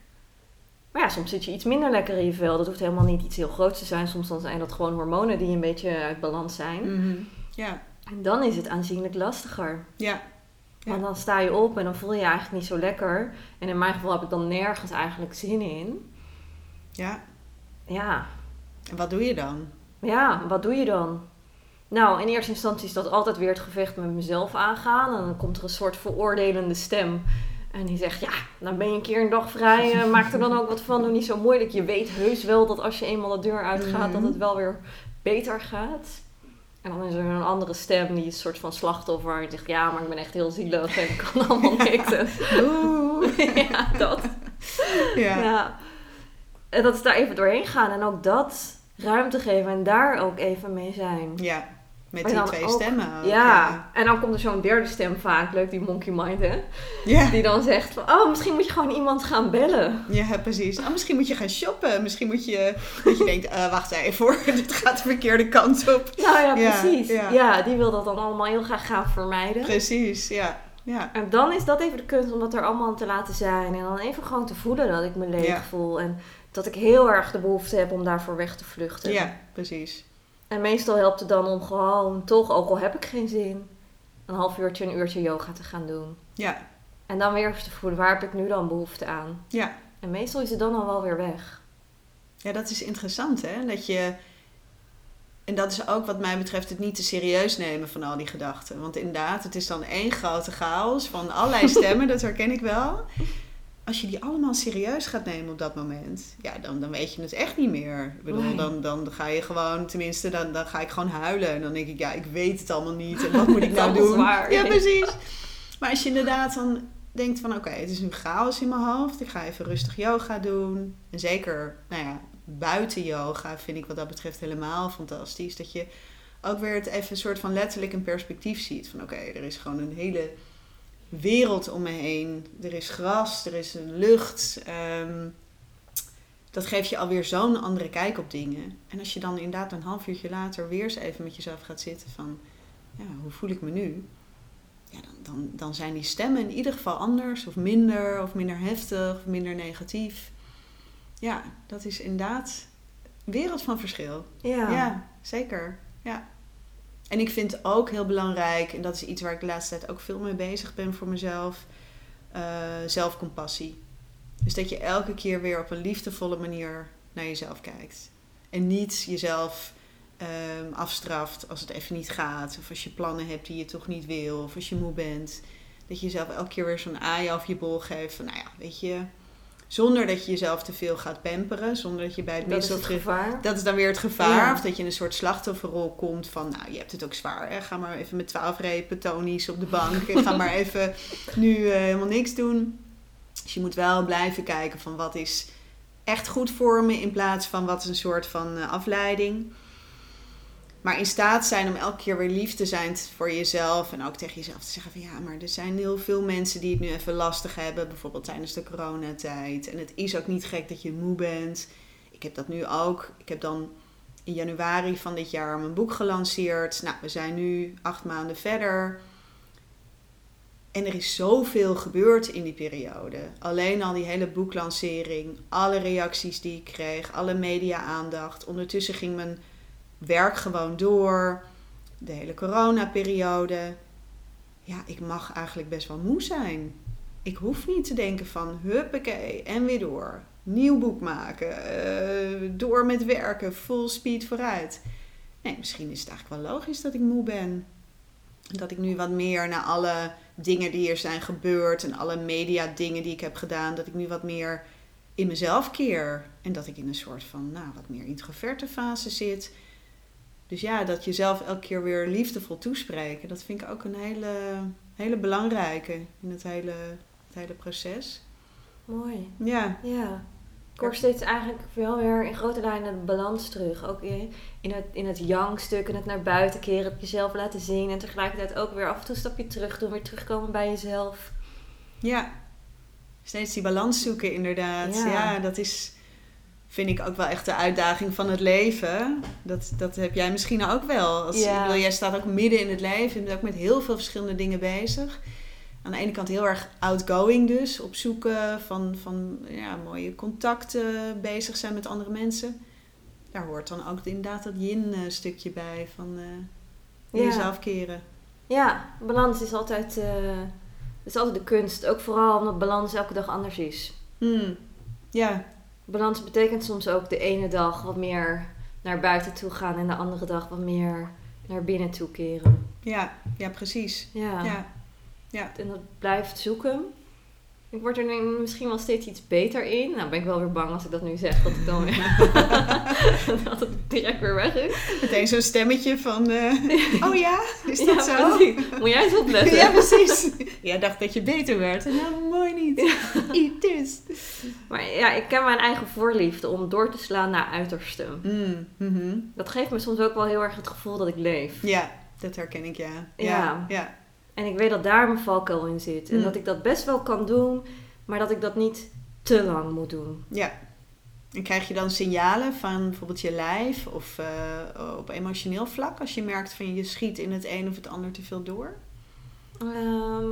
Maar ja, soms zit je iets minder lekker in je vel. Dat hoeft helemaal niet iets heel groots te zijn. Soms dan zijn dat gewoon hormonen die een beetje uit balans zijn. Mhm. Ja, En dan is het aanzienlijk lastiger. ja, Ja. Want dan sta je op en dan voel je je eigenlijk niet zo lekker. En in mijn geval heb ik dan nergens eigenlijk zin in. ja. Ja, En wat doe je dan? ja, wat doe je dan? Nou, in eerste instantie is dat altijd weer het gevecht met mezelf aangaan. En dan komt er een soort veroordelende stem En die zegt, ja, dan ben je een keer een dag vrij. eh, maak er dan ook wat van. Doe niet zo moeilijk. Je weet heus wel dat als je eenmaal de deur uitgaat, dat Mhm. het wel weer beter gaat. En dan is er een andere stem die is een soort van slachtoffer. Die zegt, ja, maar ik ben echt heel zielig en ik kan allemaal niks. En- Oeh. ja, dat. Ja. Ja. En dat is daar even doorheen gaan. En ook dat ruimte geven en daar ook even mee zijn. Ja, met die twee ook- stemmen. ook, Ja, en dan komt er zo'n derde stem vaak, leuk die monkey mind hè. Ja. Die dan zegt van, oh misschien moet je gewoon iemand gaan bellen. Ja, precies. Oh, misschien moet je gaan shoppen. Misschien moet je, dat je denkt, eh, wacht even hoor, dit gaat de verkeerde kant op. Nou ja, Ja, precies. ja. Ja. die wil dat dan allemaal heel graag gaan vermijden. Precies, ja. Ja, En dan is dat even de kunst om dat er allemaal te laten zijn. En dan even gewoon te voelen dat ik me leeg Ja. voel. En dat ik heel erg de behoefte heb om daarvoor weg te vluchten. ja precies. En meestal helpt het dan om gewoon toch, ook al heb ik geen zin, een half uurtje, een uurtje yoga te gaan doen. Ja, En dan weer te voelen, waar heb ik nu dan behoefte aan? ja. En meestal is het dan al wel weer weg. Ja, dat is interessant hè. Dat je, en dat is ook wat mij betreft het niet te serieus nemen van al die gedachten. Want inderdaad, het is dan één grote chaos van allerlei stemmen, dat herken ik wel. Als je die allemaal serieus gaat nemen op dat moment, ja, dan, dan weet je het echt niet meer. Ik bedoel, Nee. dan, dan ga je gewoon, tenminste, dan, dan ga ik gewoon huilen. En dan denk ik, ja, ik weet het allemaal niet. En wat moet ik nou doen? zwaar. Ja, precies. Maar als je inderdaad dan denkt van, oké, het is nu chaos in mijn hoofd. Ik ga even rustig yoga doen. En zeker, nou ja, buiten yoga vind ik wat dat betreft helemaal fantastisch. Dat je ook weer het even een soort van letterlijk in perspectief ziet. Van oké, er is gewoon een hele wereld om me heen. Er is gras, er is een lucht. Ehm, dat geeft je alweer zo'n andere kijk op dingen. En als je dan inderdaad een half uurtje later weer eens even met jezelf gaat zitten van... Ja, hoe voel ik me nu? Ja, dan, dan, dan zijn die stemmen in ieder geval anders of minder of minder heftig of minder negatief. Ja, dat is inderdaad een wereld van verschil. Ja. Ja, zeker. Ja. En ik vind ook heel belangrijk, en dat is iets waar ik de laatste tijd ook veel mee bezig ben voor mezelf, eh, zelfcompassie. Dus dat je elke keer weer op een liefdevolle manier naar jezelf kijkt. En niet jezelf ehm, afstraft als het even niet gaat. Of als je plannen hebt die je toch niet wil. Of als je moe bent. Dat je jezelf elke keer weer zo'n aai of je bol geeft. Van nou ja, weet je. Zonder dat je jezelf te veel gaat pamperen. Zonder dat je bij het Dat is het gevaar. dat is dan weer het gevaar. Ja. Of dat je in een soort slachtofferrol komt van, nou, je hebt het ook zwaar. Hè? Ga maar even met twaalf repen tonies op de bank. en ga maar even nu eh, helemaal niks doen. Dus je moet wel blijven kijken van wat is echt goed voor me in plaats van wat is een soort van eh, afleiding. Maar in staat zijn om elke keer weer lief te zijn voor jezelf. En ook tegen jezelf te zeggen van ja, maar er zijn heel veel mensen die het nu even lastig hebben. Bijvoorbeeld tijdens de coronatijd. En het is ook niet gek dat je moe bent. Ik heb dat nu ook. Ik heb dan in januari van dit jaar mijn boek gelanceerd. Nou, we zijn nu acht maanden verder. En er is zoveel gebeurd in die periode. Alleen al die hele boeklancering, alle reacties die ik kreeg, alle media-aandacht. Ondertussen ging mijn werk gewoon door. De hele coronaperiode. Ja, ik mag eigenlijk best wel moe zijn. Ik hoef niet te denken van huppakee en weer door. Nieuw boek maken. eh, door met werken. Full speed vooruit. Nee, misschien is het eigenlijk wel logisch dat ik moe ben. Dat ik nu wat meer naar alle dingen die er zijn gebeurd en alle media dingen die ik heb gedaan, dat ik nu wat meer in mezelf keer. En dat ik in een soort van, nou, wat meer introverte fase zit. Dus ja, dat jezelf elke keer weer liefdevol toespreken, dat vind ik ook een hele, hele belangrijke in het hele, het hele proces. Mooi. Ja, Ja. Ik hoor steeds eigenlijk wel weer in grote lijnen de balans terug. Ook in, in het, in het yang-stuk en het naar buiten keren, het jezelf laten zien. En tegelijkertijd ook weer af en toe een stapje terug doen, weer terugkomen bij jezelf. ja. Steeds die balans zoeken, inderdaad. Ja. Ja, dat is, vind ik ook wel echt de uitdaging van het leven. Dat, dat heb jij misschien ook wel. Als, Ja. bedoel, jij staat ook midden in het leven. Je bent ook met heel veel verschillende dingen bezig. Aan de ene kant heel erg outgoing dus. Op zoeken van, van ja, mooie contacten. Bezig zijn met andere mensen. Daar hoort dan ook inderdaad dat yin-stukje bij. Van eh Ja. jezelf keren. Ja, balans is altijd, eh, is altijd de kunst. Ook vooral omdat balans elke dag anders is. Hmm. Ja, Balans betekent soms ook de ene dag wat meer naar buiten toe gaan en de andere dag wat meer naar binnen toe keren. ja, ja, precies. Ja. Ja. Ja. En dat blijft zoeken. Ik word er nu misschien wel steeds iets beter in. Nou ben ik wel weer bang als ik dat nu zeg, dat ik dan weer... dat het direct weer weg is. Meteen zo'n stemmetje van, eh, oh ja, is dat Ja, zo? precies. Moet jij eens opletten. Ja, precies. Jij dacht dat je beter werd. Nou, mooi niet. Eat this. Maar ja, ik ken mijn eigen voorliefde om door te slaan naar uiterste. Mm, mhm. Dat geeft me soms ook wel heel erg het gevoel dat ik leef. Ja, dat herken ik, ja. Ja, Ja. ja. En ik weet dat daar mijn valkuil in zit. En Mm. dat ik dat best wel kan doen, maar dat ik dat niet te lang moet doen. ja. En krijg je dan signalen van bijvoorbeeld je lijf of eh, op emotioneel vlak als je merkt van je schiet in het een of het ander te veel door? Ehm,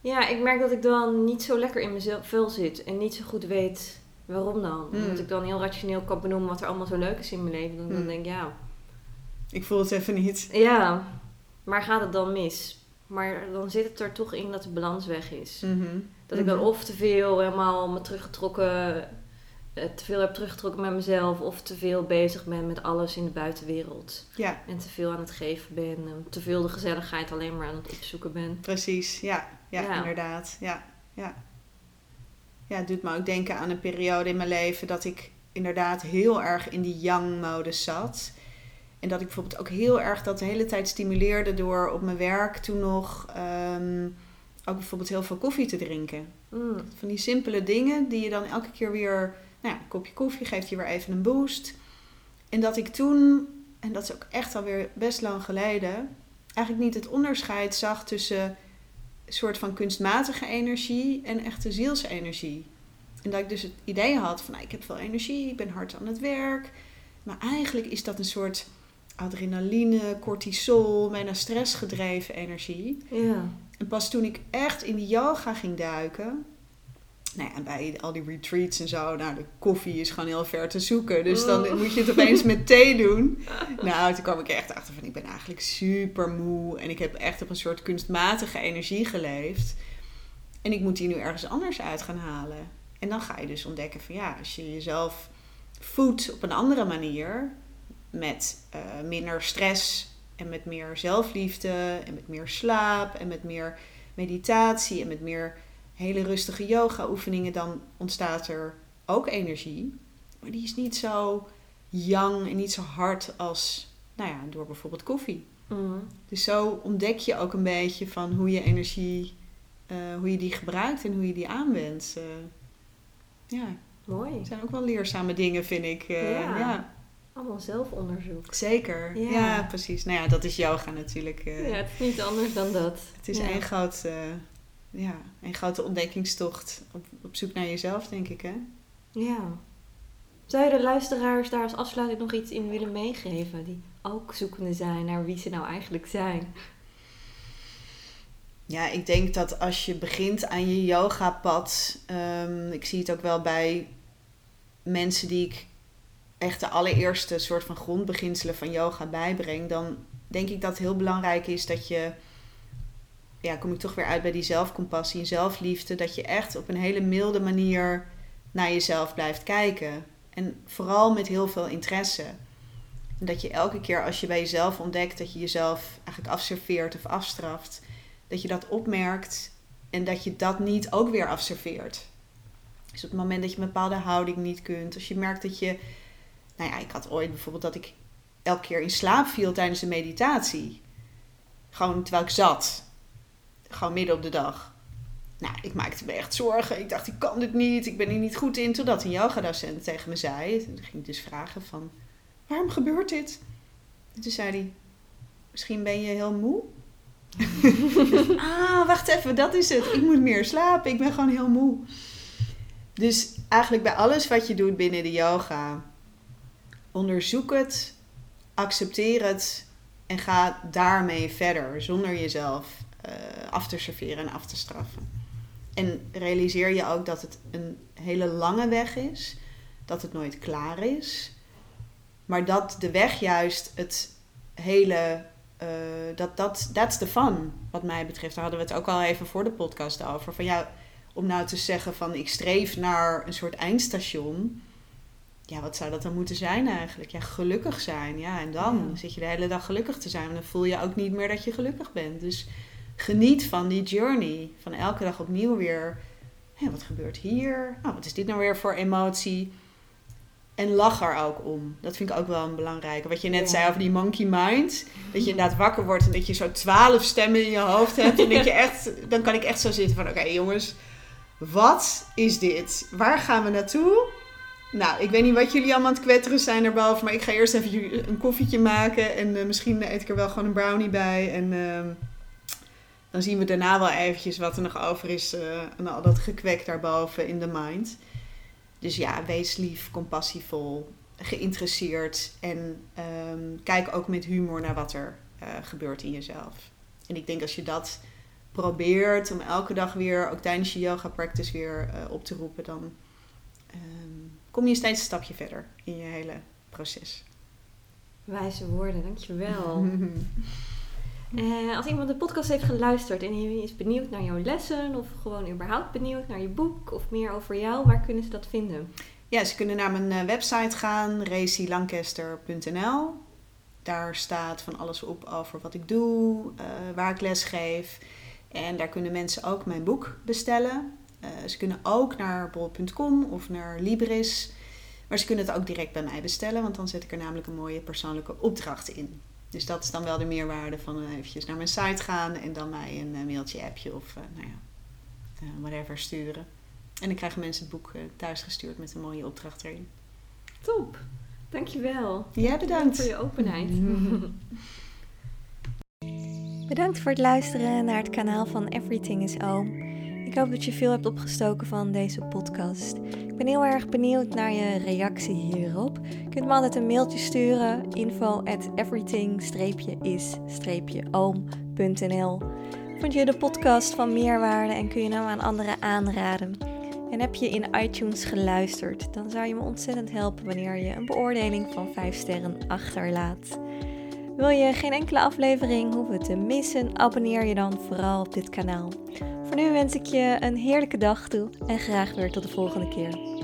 ja, ik merk dat ik dan niet zo lekker in mezelf vel zit en niet zo goed weet waarom dan. Mm. Omdat ik dan heel rationeel kan benoemen wat er allemaal zo leuk is in mijn leven. Dan, dan Mm. denk ik, ja, Ik voel het even niet. ja, maar gaat het dan mis? Maar dan zit het er toch in dat de balans weg is. Mhm. Dat ik dan Mhm. of te veel helemaal me teruggetrokken, eh, te veel heb teruggetrokken met mezelf, of te veel bezig ben met alles in de buitenwereld. Ja, En te veel aan het geven ben, en te veel de gezelligheid alleen maar aan het opzoeken ben. precies. Ja, ja, Ja. inderdaad. Ja, ja. ja, het doet me ook denken aan een periode in mijn leven dat ik inderdaad heel erg in die yang-modus zat. En dat ik bijvoorbeeld ook heel erg dat de hele tijd stimuleerde door op mijn werk toen nog ehm, ook bijvoorbeeld heel veel koffie te drinken. Mm. Van die simpele dingen die je dan elke keer weer, nou ja, een kopje koffie geeft je weer even een boost. En dat ik toen, en dat is ook echt alweer best lang geleden, eigenlijk niet het onderscheid zag tussen een soort van kunstmatige energie en echte zielsenergie. En dat ik dus het idee had van, nou, ik heb veel energie, ik ben hard aan het werk. Maar eigenlijk is dat een soort adrenaline, cortisol, bijna stressgedreven energie. Ja. En pas toen ik echt in die yoga ging duiken. Nou ja, bij al die retreats en zo. Nou, de koffie is gewoon heel ver te zoeken. Dus dan Mm. moet je het opeens met thee doen. Nou, toen kwam ik echt achter van... Ik ben eigenlijk super moe. En ik heb echt op een soort kunstmatige energie geleefd. En ik moet die nu ergens anders uit gaan halen. En dan ga je dus ontdekken van... Ja, als je jezelf voedt op een andere manier... Met eh, minder stress en met meer zelfliefde en met meer slaap en met meer meditatie en met meer hele rustige yoga oefeningen, dan ontstaat er ook energie. Maar die is niet zo yang en niet zo hard als, nou ja, door bijvoorbeeld koffie. Mm. Dus zo ontdek je ook een beetje van hoe je energie, eh, hoe je die gebruikt en hoe je die aanwendt. Eh, ja, Mooi. het zijn ook wel leerzame dingen, vind ik. Ja. ja. Allemaal zelfonderzoek. zeker. Ja. Ja. precies. Nou ja, dat is yoga natuurlijk. eh. Ja, het is niet anders dan dat. Het is Ja. één groot, ja, één grote ontdekkingstocht op, op zoek naar jezelf, denk ik, hè? Ja. Zou je de luisteraars daar als afsluiting nog iets in willen meegeven? Die ook zoekende zijn naar wie ze nou eigenlijk zijn. Ja, ik denk dat als je begint aan je yogapad, ehm ik zie het ook wel bij mensen die ik echt de allereerste soort van grondbeginselen van yoga bijbreng, dan denk ik dat het heel belangrijk is dat je, ja, kom ik toch weer uit bij die zelfcompassie en zelfliefde, dat je echt op een hele milde manier naar jezelf blijft kijken. En vooral met heel veel interesse. En dat je elke keer als je bij jezelf ontdekt dat je jezelf eigenlijk afserveert of afstraft, dat je dat opmerkt en dat je dat niet ook weer afserveert. Dus op het moment dat je een bepaalde houding niet kunt, als je merkt dat je, nou ja, ik had ooit bijvoorbeeld dat ik elke keer in slaap viel tijdens een meditatie. Gewoon terwijl ik zat. Gewoon midden op de dag. Nou, ik maakte me echt zorgen. Ik dacht, ik kan dit niet. Ik ben hier niet goed in. Totdat een yogadocent tegen me zei. Toen ging ik dus vragen van, waarom gebeurt dit? En toen zei hij, misschien ben je heel moe. ah, wacht even, dat is het. Ik moet meer slapen. Ik ben gewoon heel moe. Dus eigenlijk bij alles wat je doet binnen de yoga, onderzoek het, accepteer het en ga daarmee verder zonder jezelf eh, af te serveren en af te straffen. En realiseer je ook dat het een hele lange weg is, dat het nooit klaar is, maar dat de weg juist het hele eh, dat dat that's the fun, wat mij betreft. Daar hadden we het ook al even voor de podcast over. Van ja, om nou te zeggen van ik streef naar een soort eindstation. Ja, wat zou dat dan moeten zijn eigenlijk? Ja, gelukkig zijn. Ja, en dan Ja. zit je de hele dag gelukkig te zijn. En dan voel je ook niet meer dat je gelukkig bent. Dus geniet van die journey. Van elke dag opnieuw weer. Hé, wat gebeurt hier? Oh, wat is dit nou weer voor emotie? En lach er ook om. Dat vind ik ook wel een belangrijke. Wat je net Ja. zei over die monkey mind. Dat je inderdaad wakker wordt en dat je zo twaalf stemmen in je hoofd hebt. En dat je echt, dan kan ik echt zo zitten van... Oké jongens, wat is dit? Waar gaan we naartoe? Nou, ik weet niet wat jullie allemaal aan het kwetteren zijn daarboven. Maar ik ga eerst even een koffietje maken. En eh, misschien eet ik er wel gewoon een brownie bij. En ehm, dan zien we daarna wel eventjes wat er nog over is. eh en al dat gekwek daarboven in de mind. Dus ja, wees lief, compassievol, geïnteresseerd. En ehm, kijk ook met humor naar wat er eh, gebeurt in jezelf. En ik denk als je dat probeert om elke dag weer, ook tijdens je yoga practice weer op te roepen, dan ehm, kom je steeds een stapje verder in je hele proces. Wijze woorden, dankjewel. Eh, als iemand de podcast heeft geluisterd en hij is benieuwd naar jouw lessen of gewoon überhaupt benieuwd naar je boek of meer over jou, waar kunnen ze dat vinden? Ja, ze kunnen naar mijn eh, website gaan, racylancaster.nl. Daar staat van alles op over wat ik doe, eh, waar ik les geef. En daar kunnen mensen ook mijn boek bestellen. Eh, ze kunnen ook naar bol.com of naar Libris. Maar ze kunnen het ook direct bij mij bestellen, want dan zet ik er namelijk een mooie persoonlijke opdracht in. Dus dat is dan wel de meerwaarde van eh, eventjes naar mijn site gaan en dan mij een eh, mailtje, appje of nou ja, eh, whatever sturen. En dan krijgen mensen het boek thuis gestuurd met een mooie opdracht erin. Top, dankjewel. Jij bedankt. voor je openheid. Bedankt voor het luisteren naar het kanaal van Everything is Oom. Ik hoop dat je veel hebt opgestoken van deze podcast. Ik ben heel erg benieuwd naar je reactie hierop. Je kunt me altijd een mailtje sturen. info at everything-is-oom.nl Vond je de podcast van meerwaarde en kun je hem aan anderen aanraden? En heb je in iTunes geluisterd, dan zou je me ontzettend helpen wanneer je een beoordeling van 5 sterren achterlaat. Wil je geen enkele aflevering hoeven te missen, abonneer je dan vooral op dit kanaal. Voor nu wens ik je een heerlijke dag toe en graag weer tot de volgende keer.